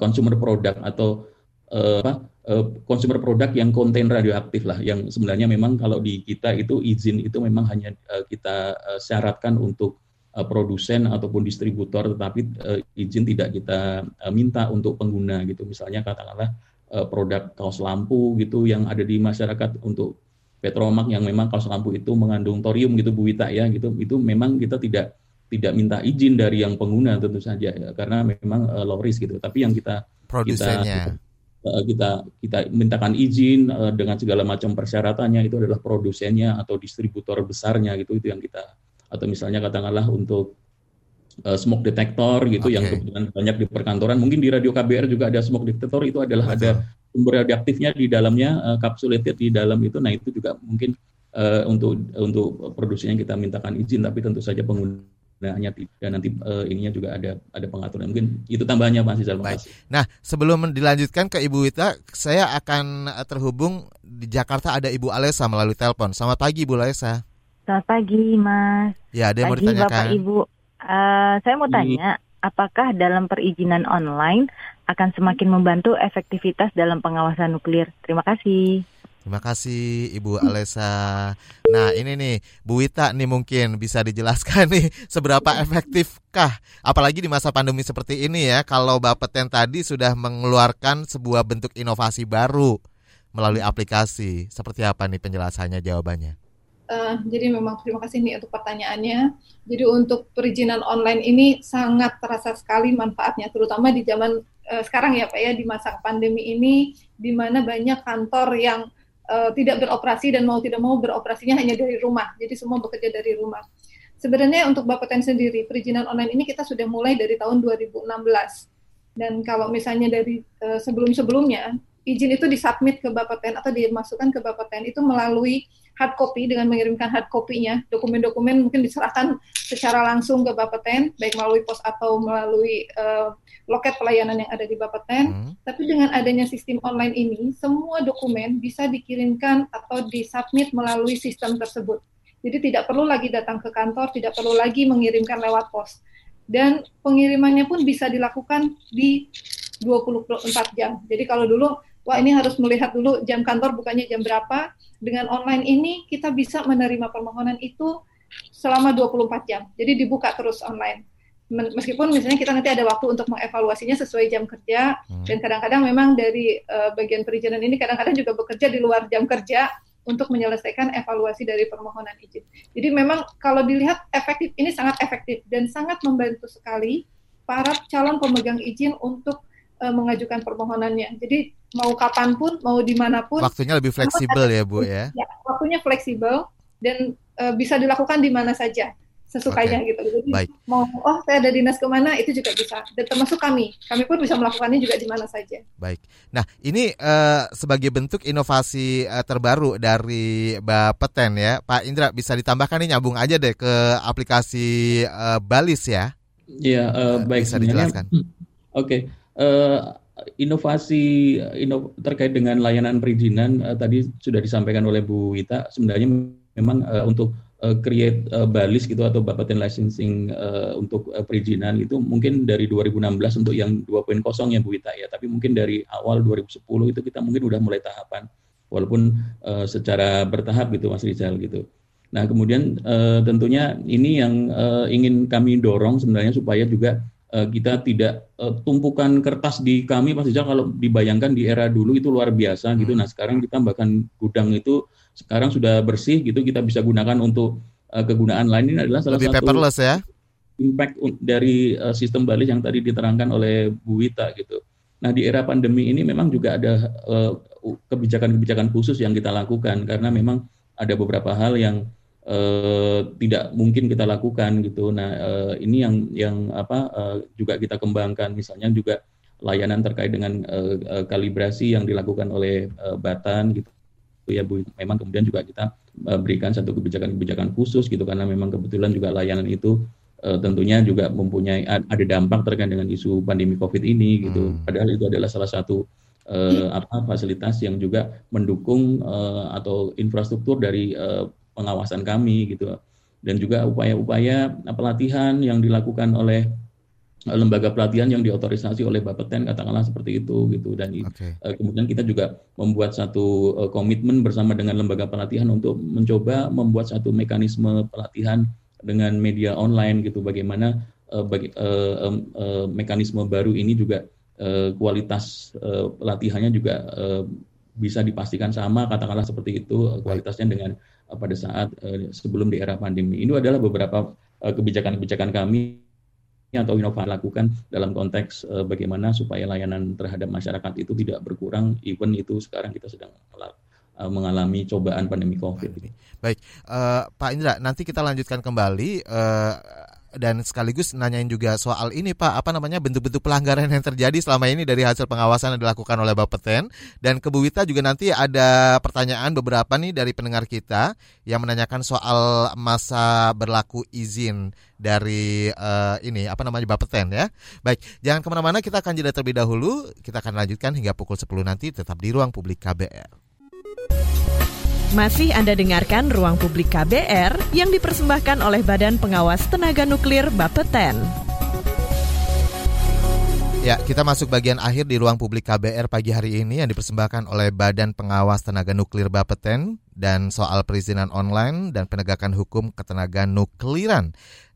consumer product atau uh, apa uh, consumer product yang konten radioaktif lah yang sebenarnya memang kalau di kita itu izin itu memang hanya uh, kita uh, syaratkan untuk uh, produsen ataupun distributor tetapi uh, izin tidak kita uh, minta untuk pengguna gitu. Misalnya katakanlah uh, produk kaos lampu gitu yang ada di masyarakat untuk petromak yang memang kaos lampu itu mengandung thorium gitu Bu Wita ya gitu. Itu memang kita tidak tidak minta izin dari yang pengguna tentu saja ya, karena memang uh, low risk gitu. Tapi yang kita produsennya. kita, Eh, kita kita mintakan izin uh, dengan segala macam persyaratannya itu adalah produsennya atau distributor besarnya gitu itu yang kita atau misalnya katakanlah untuk uh, smoke detector gitu okay. yang kebetulan banyak di perkantoran mungkin di radio KBR juga ada smoke detector itu adalah Betul. ada sumber radioaktifnya di dalamnya uh, capsulated di dalam itu nah itu juga mungkin uh, untuk untuk produksinya kita mintakan izin tapi tentu saja pengguna hanya dan nanti uh, ininya juga ada ada pengaturan. Mungkin itu tambahannya Pak Sisal Baik. Nah sebelum dilanjutkan ke Ibu Wita saya akan terhubung di Jakarta ada Ibu Alesa melalui telepon. Selamat pagi Ibu Alesa. Selamat pagi Mas. Ya ada yang pagi, mau ditanyakan? Bapak Ibu. Uh, saya mau tanya apakah dalam perizinan online akan semakin membantu efektivitas dalam pengawasan nuklir? Terima kasih Terima kasih Ibu Alesa. Nah ini nih Bu Wita nih mungkin bisa dijelaskan nih seberapa efektifkah apalagi di masa pandemi seperti ini ya kalau Bapeten tadi sudah mengeluarkan sebuah bentuk inovasi baru melalui aplikasi. Seperti apa nih penjelasannya jawabannya? Uh, jadi memang terima kasih nih untuk pertanyaannya. Jadi untuk perizinan online ini sangat terasa sekali manfaatnya, terutama di zaman uh, sekarang ya Pak ya di masa pandemi ini, di mana banyak kantor yang uh, tidak beroperasi dan mau tidak mau beroperasinya hanya dari rumah. Jadi semua bekerja dari rumah. Sebenarnya untuk Bapeten sendiri, perizinan online ini kita sudah mulai dari tahun 2016. Dan kalau misalnya dari uh, sebelum-sebelumnya, izin itu disubmit ke Bapeten atau dimasukkan ke Bapeten itu melalui hard copy dengan mengirimkan hard copy-nya. Dokumen-dokumen mungkin diserahkan secara langsung ke Bapeten, baik melalui pos atau melalui uh, loket pelayanan yang ada di Bapeten. Hmm. Tapi dengan adanya sistem online ini, semua dokumen bisa dikirimkan atau disubmit melalui sistem tersebut. Jadi tidak perlu lagi datang ke kantor, tidak perlu lagi mengirimkan lewat pos. Dan pengirimannya pun bisa dilakukan di 24 jam. Jadi kalau dulu, wah ini harus melihat dulu jam kantor bukannya jam berapa, dengan online ini kita bisa menerima permohonan itu selama 24 jam. Jadi dibuka terus online. Meskipun misalnya kita nanti ada waktu untuk mengevaluasinya sesuai jam kerja hmm. dan kadang-kadang memang dari uh, bagian perizinan ini kadang-kadang juga bekerja di luar jam kerja untuk menyelesaikan evaluasi dari permohonan izin. Jadi memang kalau dilihat efektif ini sangat efektif dan sangat membantu sekali para calon pemegang izin untuk uh, mengajukan permohonannya. Jadi mau kapan pun, mau di mana pun. Waktunya lebih fleksibel ya Bu ya? Ya, waktunya fleksibel dan uh, bisa dilakukan di mana saja sesukanya okay. gitu. Jadi Baik. mau oh saya ada dinas ke mana itu juga bisa. Dan termasuk kami, kami pun bisa melakukannya juga di mana saja. Baik. Nah ini uh, sebagai bentuk inovasi uh, terbaru dari Bapeten ya, Pak Indra bisa ditambahkan nih nyambung aja deh ke aplikasi uh, Balis ya. Iya uh, baik. Bisa dijelaskan. Oke. Okay. Uh, inovasi ino, terkait dengan layanan perizinan uh, tadi sudah disampaikan oleh Bu Wita sebenarnya memang uh, untuk uh, create uh, balis gitu atau Bapeten licensing uh, untuk uh, perizinan itu mungkin dari 2016 untuk yang 2.0 ya Bu Wita ya tapi mungkin dari awal 2010 itu kita mungkin udah mulai tahapan walaupun uh, secara bertahap gitu Mas Rizal gitu. Nah kemudian uh, tentunya ini yang uh, ingin kami dorong sebenarnya supaya juga Eh, kita tidak uh, tumpukan kertas di kami Mas Rizal kalau dibayangkan di era dulu itu luar biasa gitu. Hmm. Nah, sekarang kita bahkan gudang itu sekarang sudah bersih gitu kita bisa gunakan untuk uh, kegunaan lain ini adalah salah Lebih satu paperless ya. impact dari uh, sistem balik yang tadi diterangkan oleh Bu Wita gitu. Nah, di era pandemi ini memang juga ada kebijakan-kebijakan uh, khusus yang kita lakukan karena memang ada beberapa hal yang eh, tidak mungkin kita lakukan gitu. Nah eh, ini yang yang apa eh, juga kita kembangkan misalnya juga layanan terkait dengan eh, kalibrasi yang dilakukan oleh eh, Batan gitu ya Bu. Memang kemudian juga kita eh, berikan satu kebijakan-kebijakan khusus gitu karena memang kebetulan juga layanan itu uh, tentunya juga mempunyai ada dampak terkait dengan isu pandemi Covid ini gitu. Hmm. Padahal itu adalah salah satu uh, apa fasilitas yang juga mendukung uh, atau infrastruktur dari uh, pengawasan kami gitu. Dan juga upaya-upaya pelatihan yang dilakukan oleh eh, lembaga pelatihan yang diotorisasi oleh Bapeten katakanlah seperti itu gitu. Dan okay. uh, kemudian kita juga membuat satu uh, komitmen bersama dengan lembaga pelatihan untuk mencoba membuat satu mekanisme pelatihan dengan media online gitu. Bagaimana uh, bagi, uh, um, uh, mekanisme baru ini juga uh, kualitas uh, pelatihannya juga uh, bisa dipastikan sama katakanlah seperti itu kualitasnya dengan Eh, pada saat uh, sebelum di era pandemi. Ini adalah beberapa uh, kebijakan-kebijakan kami atau inovasi lakukan dalam konteks bagaimana supaya layanan terhadap masyarakat itu tidak berkurang, even itu sekarang kita sedang mengalami cobaan pandemi COVID. Baik, uh, Pak Indra, nanti kita lanjutkan kembali. Dan sekaligus nanyain juga soal ini Pak, apa namanya bentuk-bentuk pelanggaran yang terjadi selama ini dari hasil pengawasan yang dilakukan oleh Bapeten dan ke Bu Wita juga nanti ada pertanyaan beberapa nih dari pendengar kita yang menanyakan soal masa berlaku izin dari uh, ini apa namanya Bapeten ya. Baik, jangan ke mana-mana kita akan jeda terlebih dahulu, kita akan lanjutkan hingga pukul 10 nanti tetap di ruang publik KBR. Masih Anda dengarkan Ruang Publik KBR yang dipersembahkan oleh Badan Pengawas Tenaga Nuklir Bapeten. Ya, kita masuk bagian akhir di ruang publik KBR pagi hari ini yang dipersembahkan oleh Badan Pengawas Tenaga Nuklir Bapeten dan soal perizinan online dan penegakan hukum ketenaga nukliran.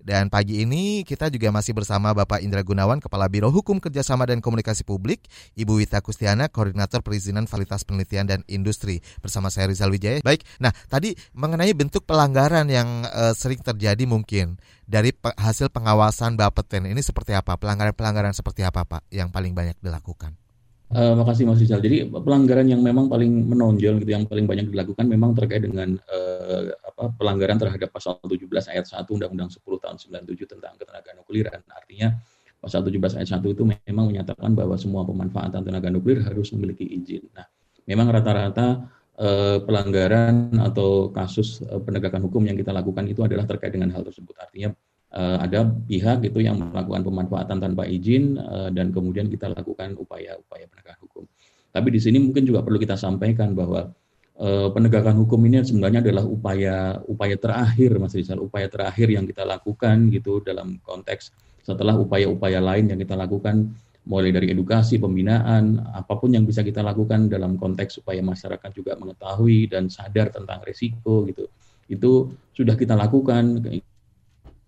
Dan pagi ini kita juga masih bersama Bapak Indra Gunawan, Kepala Biro Hukum Kerjasama dan Komunikasi Publik, Ibu Wita Kustiana, Koordinator Perizinan Fasilitas Penelitian dan Industri, bersama saya Rizal Wijaya. Baik, nah tadi mengenai bentuk pelanggaran yang uh, sering terjadi mungkin dari pe hasil pengawasan Bapeten ini seperti apa? Pelanggaran-pelanggaran seperti apa Pak yang paling banyak dilakukan? Uh, makasih Mas Rizal. Jadi pelanggaran yang memang paling menonjol gitu, yang paling banyak dilakukan memang terkait dengan uh, apa, pelanggaran terhadap pasal 17 ayat 1 Undang-Undang 10 tahun 97 tentang ketenaga nukliran. Artinya pasal 17 ayat 1 itu memang menyatakan bahwa semua pemanfaatan tenaga nuklir harus memiliki izin. Nah, memang rata-rata uh, pelanggaran atau kasus uh, penegakan hukum yang kita lakukan itu adalah terkait dengan hal tersebut. Artinya uh, ada pihak itu yang melakukan pemanfaatan tanpa izin uh, dan kemudian kita lakukan upaya-upaya penegakan hukum. Tapi di sini mungkin juga perlu kita sampaikan bahwa uh, penegakan hukum ini sebenarnya adalah upaya upaya terakhir Mas Rizal, upaya terakhir yang kita lakukan gitu dalam konteks setelah upaya-upaya lain yang kita lakukan mulai dari edukasi, pembinaan, apa pun yang bisa kita lakukan dalam konteks supaya masyarakat juga mengetahui dan sadar tentang risiko gitu. Itu sudah kita lakukan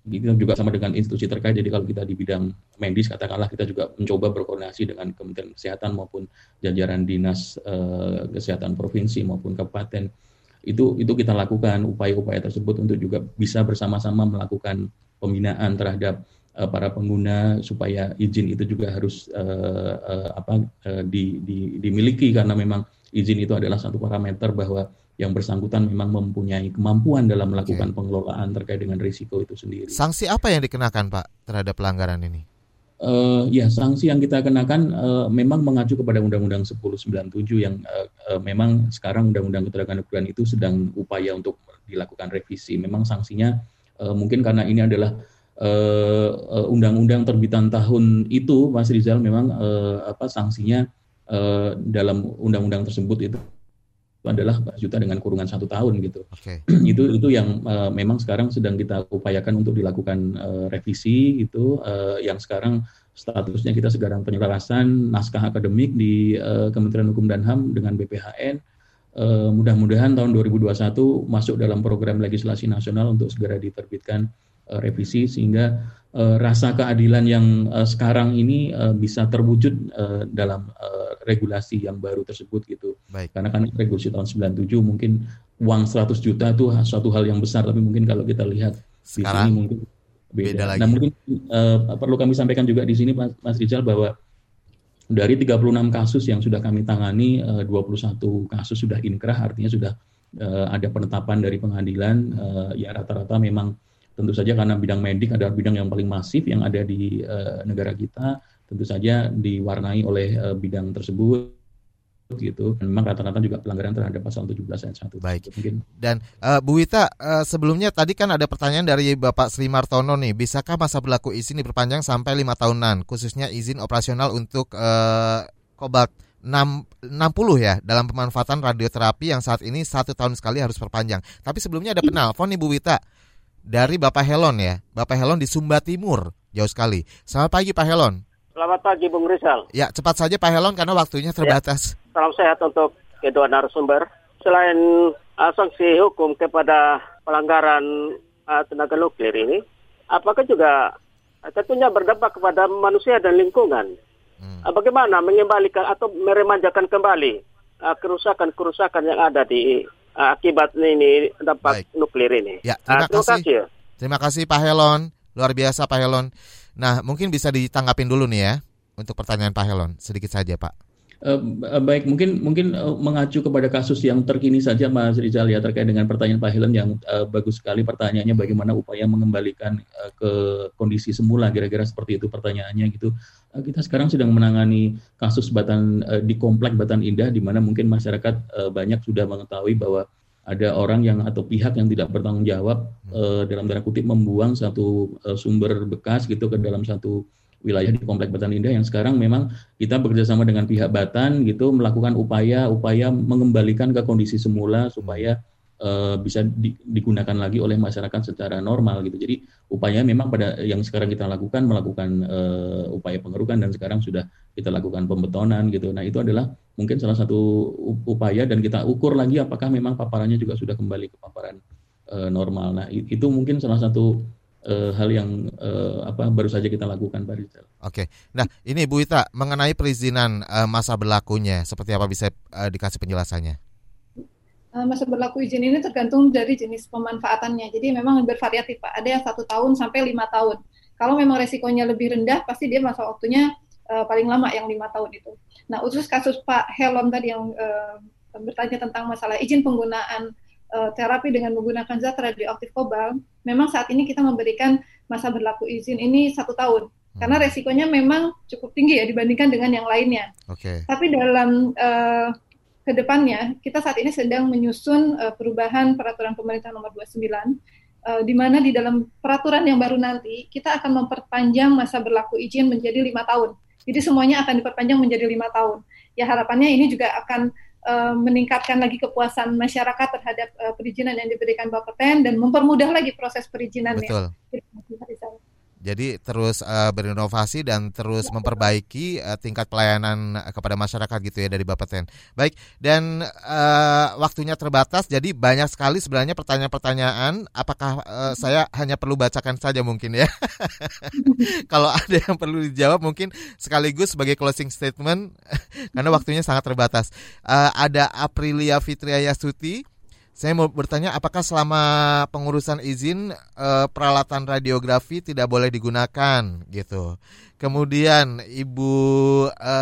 kita juga sama dengan institusi terkait. Jadi kalau kita di bidang medis katakanlah kita juga mencoba berkoordinasi dengan Kementerian Kesehatan maupun jajaran dinas eh, kesehatan provinsi maupun kabupaten. Itu itu kita lakukan upaya-upaya tersebut untuk juga bisa bersama-sama melakukan pembinaan terhadap eh, para pengguna supaya izin itu juga harus eh, eh, apa eh, di, di, dimiliki karena memang izin itu adalah satu parameter bahwa yang bersangkutan memang mempunyai kemampuan dalam melakukan okay. pengelolaan terkait dengan risiko itu sendiri. Sanksi apa yang dikenakan Pak terhadap pelanggaran ini? Uh, ya sanksi yang kita kenakan uh, memang mengacu kepada Undang-Undang 1097 yang uh, uh, memang sekarang Undang-Undang Ketenagakerjaan itu sedang upaya untuk dilakukan revisi. Memang sanksinya uh, mungkin karena ini adalah undang-undang uh, terbitan tahun itu, Mas Rizal, memang uh, apa sanksinya uh, dalam undang-undang tersebut itu adalah juta dengan kurungan satu tahun gitu. Okay. itu itu yang uh, memang sekarang sedang kita upayakan untuk dilakukan uh, revisi itu uh, yang sekarang statusnya kita sekarang penyelarasan naskah akademik di uh, Kementerian Hukum dan HAM dengan BPHN. Uh, mudah-mudahan tahun 2021 masuk dalam program legislasi nasional untuk segera diterbitkan uh, revisi sehingga uh, rasa keadilan yang uh, sekarang ini uh, bisa terwujud uh, dalam uh, regulasi yang baru tersebut gitu. Baik. Karena kan regulasi tahun 97 mungkin uang 100 juta itu suatu hal yang besar tapi mungkin kalau kita lihat sekarang, di sini mungkin beda. beda lagi. Nah, mungkin uh, perlu kami sampaikan juga di sini Mas, Mas Rizal bahwa dari 36 kasus yang sudah kami tangani, uh, 21 kasus sudah inkrah, artinya sudah uh, ada penetapan dari pengadilan. Uh, ya rata-rata memang tentu saja karena bidang medik adalah bidang yang paling masif yang ada di uh, negara kita, tentu saja diwarnai oleh uh, bidang tersebut gitu. Memang rata-rata juga pelanggaran terhadap pasal 17 ayat 1. Baik. Mungkin. Dan uh, Bu Wita, uh, sebelumnya tadi kan ada pertanyaan dari Bapak Sri Martono nih, bisakah masa berlaku izin diperpanjang sampai lima tahunan, khususnya izin operasional untuk uh, Kobalt 6, 60 ya dalam pemanfaatan radioterapi yang saat ini satu tahun sekali harus perpanjang. Tapi sebelumnya ada penelpon nih Bu Wita dari Bapak Helon ya. Bapak Helon di Sumba Timur, jauh sekali. Selamat pagi Pak Helon. Selamat pagi Bung Rizal. Ya, cepat saja Pak Helon karena waktunya terbatas. Ya, salam sehat untuk kedua narasumber. Selain uh, sanksi hukum kepada pelanggaran uh, tenaga nuklir ini, apakah juga uh, tentunya berdampak kepada manusia dan lingkungan? Hmm. Uh, bagaimana mengembalikan atau meremajakan kembali kerusakan-kerusakan yang ada di uh, akibat ini dampak Baik. nuklir ini. Ya, terima, uh, terima kasih. kasih. Terima kasih Pak Helon, luar biasa Pak Helon. Nah, mungkin bisa ditanggapin dulu nih ya untuk pertanyaan Pak Helon, sedikit saja Pak. Uh, baik, mungkin mungkin uh, mengacu kepada kasus yang terkini saja Mas Rizal ya terkait dengan pertanyaan Pak Helen yang uh, bagus sekali pertanyaannya bagaimana upaya mengembalikan uh, ke kondisi semula kira-kira seperti itu pertanyaannya gitu. Uh, kita sekarang sedang menangani kasus Batan uh, di komplek Batan Indah di mana mungkin masyarakat uh, banyak sudah mengetahui bahwa ada orang yang atau pihak yang tidak bertanggung jawab uh, dalam tanda kutip membuang satu uh, sumber bekas gitu ke dalam satu wilayah di Komplek Batan Indah yang sekarang memang kita bekerjasama dengan pihak Batan gitu melakukan upaya-upaya mengembalikan ke kondisi semula supaya uh, bisa di, digunakan lagi oleh masyarakat secara normal gitu. Jadi upaya memang pada yang sekarang kita lakukan melakukan uh, upaya pengerukan dan sekarang sudah kita lakukan pembetonan gitu. Nah itu adalah mungkin salah satu upaya dan kita ukur lagi apakah memang paparannya juga sudah kembali ke paparan uh, normal. Nah itu mungkin salah satu uh, hal yang uh, apa baru saja kita lakukan Pak Rizal. Oke, nah ini Bu Ita mengenai perizinan uh, masa berlakunya seperti apa bisa uh, dikasih penjelasannya? Uh, masa berlaku izin ini tergantung dari jenis pemanfaatannya. Jadi memang bervariatif Pak. Ada yang satu tahun sampai lima tahun. Kalau memang resikonya lebih rendah, pasti dia masa waktunya uh, paling lama yang lima tahun itu. Nah, khusus kasus Pak Helom tadi yang uh, bertanya tentang masalah izin penggunaan uh, terapi dengan menggunakan zat radioaktif kobalt, memang saat ini kita memberikan masa berlaku izin ini satu tahun. Hmm. Karena resikonya memang cukup tinggi ya dibandingkan dengan yang lainnya. Okay. Tapi dalam uh, ke depannya, kita saat ini sedang menyusun uh, perubahan peraturan pemerintah nomor 29, uh, di mana di dalam peraturan yang baru nanti, kita akan memperpanjang masa berlaku izin menjadi lima tahun. Jadi semuanya akan diperpanjang menjadi lima tahun. Ya harapannya ini juga akan uh, meningkatkan lagi kepuasan masyarakat terhadap uh, perizinan yang diberikan Bapeten dan mempermudah lagi proses perizinannya. Betul. Jadi terus uh, berinovasi dan terus memperbaiki uh, tingkat pelayanan kepada masyarakat gitu ya dari Bapeten. Baik, dan uh, waktunya terbatas jadi banyak sekali sebenarnya pertanyaan-pertanyaan apakah uh, saya hanya perlu bacakan saja mungkin ya. Kalau ada yang perlu dijawab mungkin sekaligus sebagai closing statement karena waktunya sangat terbatas. Uh, ada Aprilia Fitriaya Suti saya mau bertanya apakah selama pengurusan izin e, peralatan radiografi tidak boleh digunakan gitu. Kemudian Ibu e,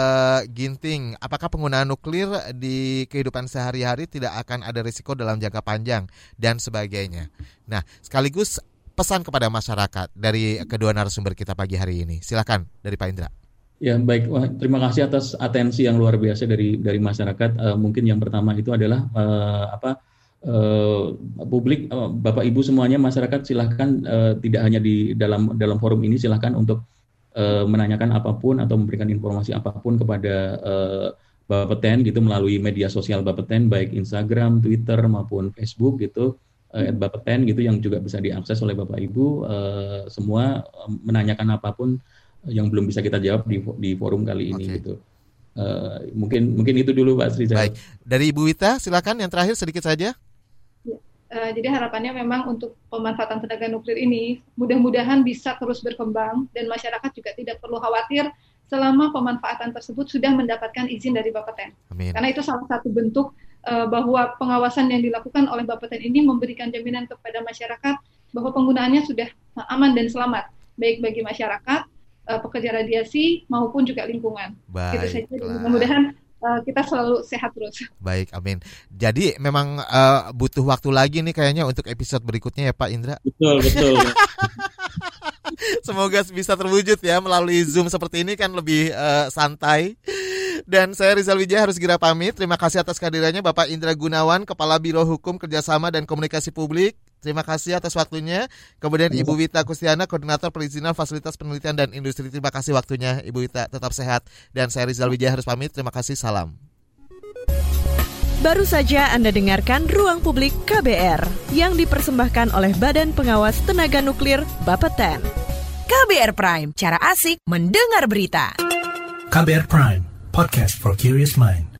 Ginting, apakah penggunaan nuklir di kehidupan sehari-hari tidak akan ada risiko dalam jangka panjang dan sebagainya. Nah, sekaligus pesan kepada masyarakat dari kedua narasumber kita pagi hari ini. Silakan dari Pak Indra. Ya baik, Wah, terima kasih atas atensi yang luar biasa dari dari masyarakat. Uh, mungkin yang pertama itu adalah uh, apa uh, publik uh, Bapak Ibu semuanya masyarakat silahkan uh, tidak hanya di dalam dalam forum ini silahkan untuk uh, menanyakan apa pun atau memberikan informasi apa pun kepada uh, Bapeten gitu melalui media sosial Bapeten baik Instagram, Twitter maupun Facebook gitu uh, Bapeten gitu yang juga bisa diakses oleh Bapak Ibu uh, semua menanyakan apa pun yang belum bisa kita jawab di di forum kali ini okay. gitu. Uh, mungkin mungkin itu dulu Pak Sri. Baik. Dari Ibu Wita silakan yang terakhir sedikit saja. Uh, jadi harapannya memang untuk pemanfaatan tenaga nuklir ini mudah-mudahan bisa terus berkembang dan masyarakat juga tidak perlu khawatir selama pemanfaatan tersebut sudah mendapatkan izin dari Bapeten. Amin. Karena itu salah satu bentuk uh, bahwa pengawasan yang dilakukan oleh Bapeten ini memberikan jaminan kepada masyarakat bahwa penggunaannya sudah aman dan selamat baik bagi masyarakat, uh, pekerja radiasi maupun juga lingkungan. Baik. Gitu saja. Mudah-mudahan uh, kita selalu sehat terus. Baik, amin. Jadi memang uh, butuh waktu lagi nih kayaknya untuk episode berikutnya ya Pak Indra. Betul, betul. Semoga bisa terwujud ya melalui Zoom seperti ini kan lebih uh, santai. Dan saya Rizal Wijaya harus segera pamit. Terima kasih atas kehadirannya Bapak Indra Gunawan, Kepala Biro Hukum Kerjasama dan Komunikasi Publik. Terima kasih atas waktunya. Kemudian Ibu Wita Kustiana, Koordinator Perizinan Fasilitas Penelitian dan Industri. Terima kasih waktunya Ibu Wita. Tetap sehat. Dan saya Rizal Wijaya harus pamit. Terima kasih. Salam. Baru saja Anda dengarkan Ruang Publik KBR yang dipersembahkan oleh Badan Pengawas Tenaga Nuklir Bapeten. KBR Prime, cara asik mendengar berita. KBR Prime, podcast for curious mind.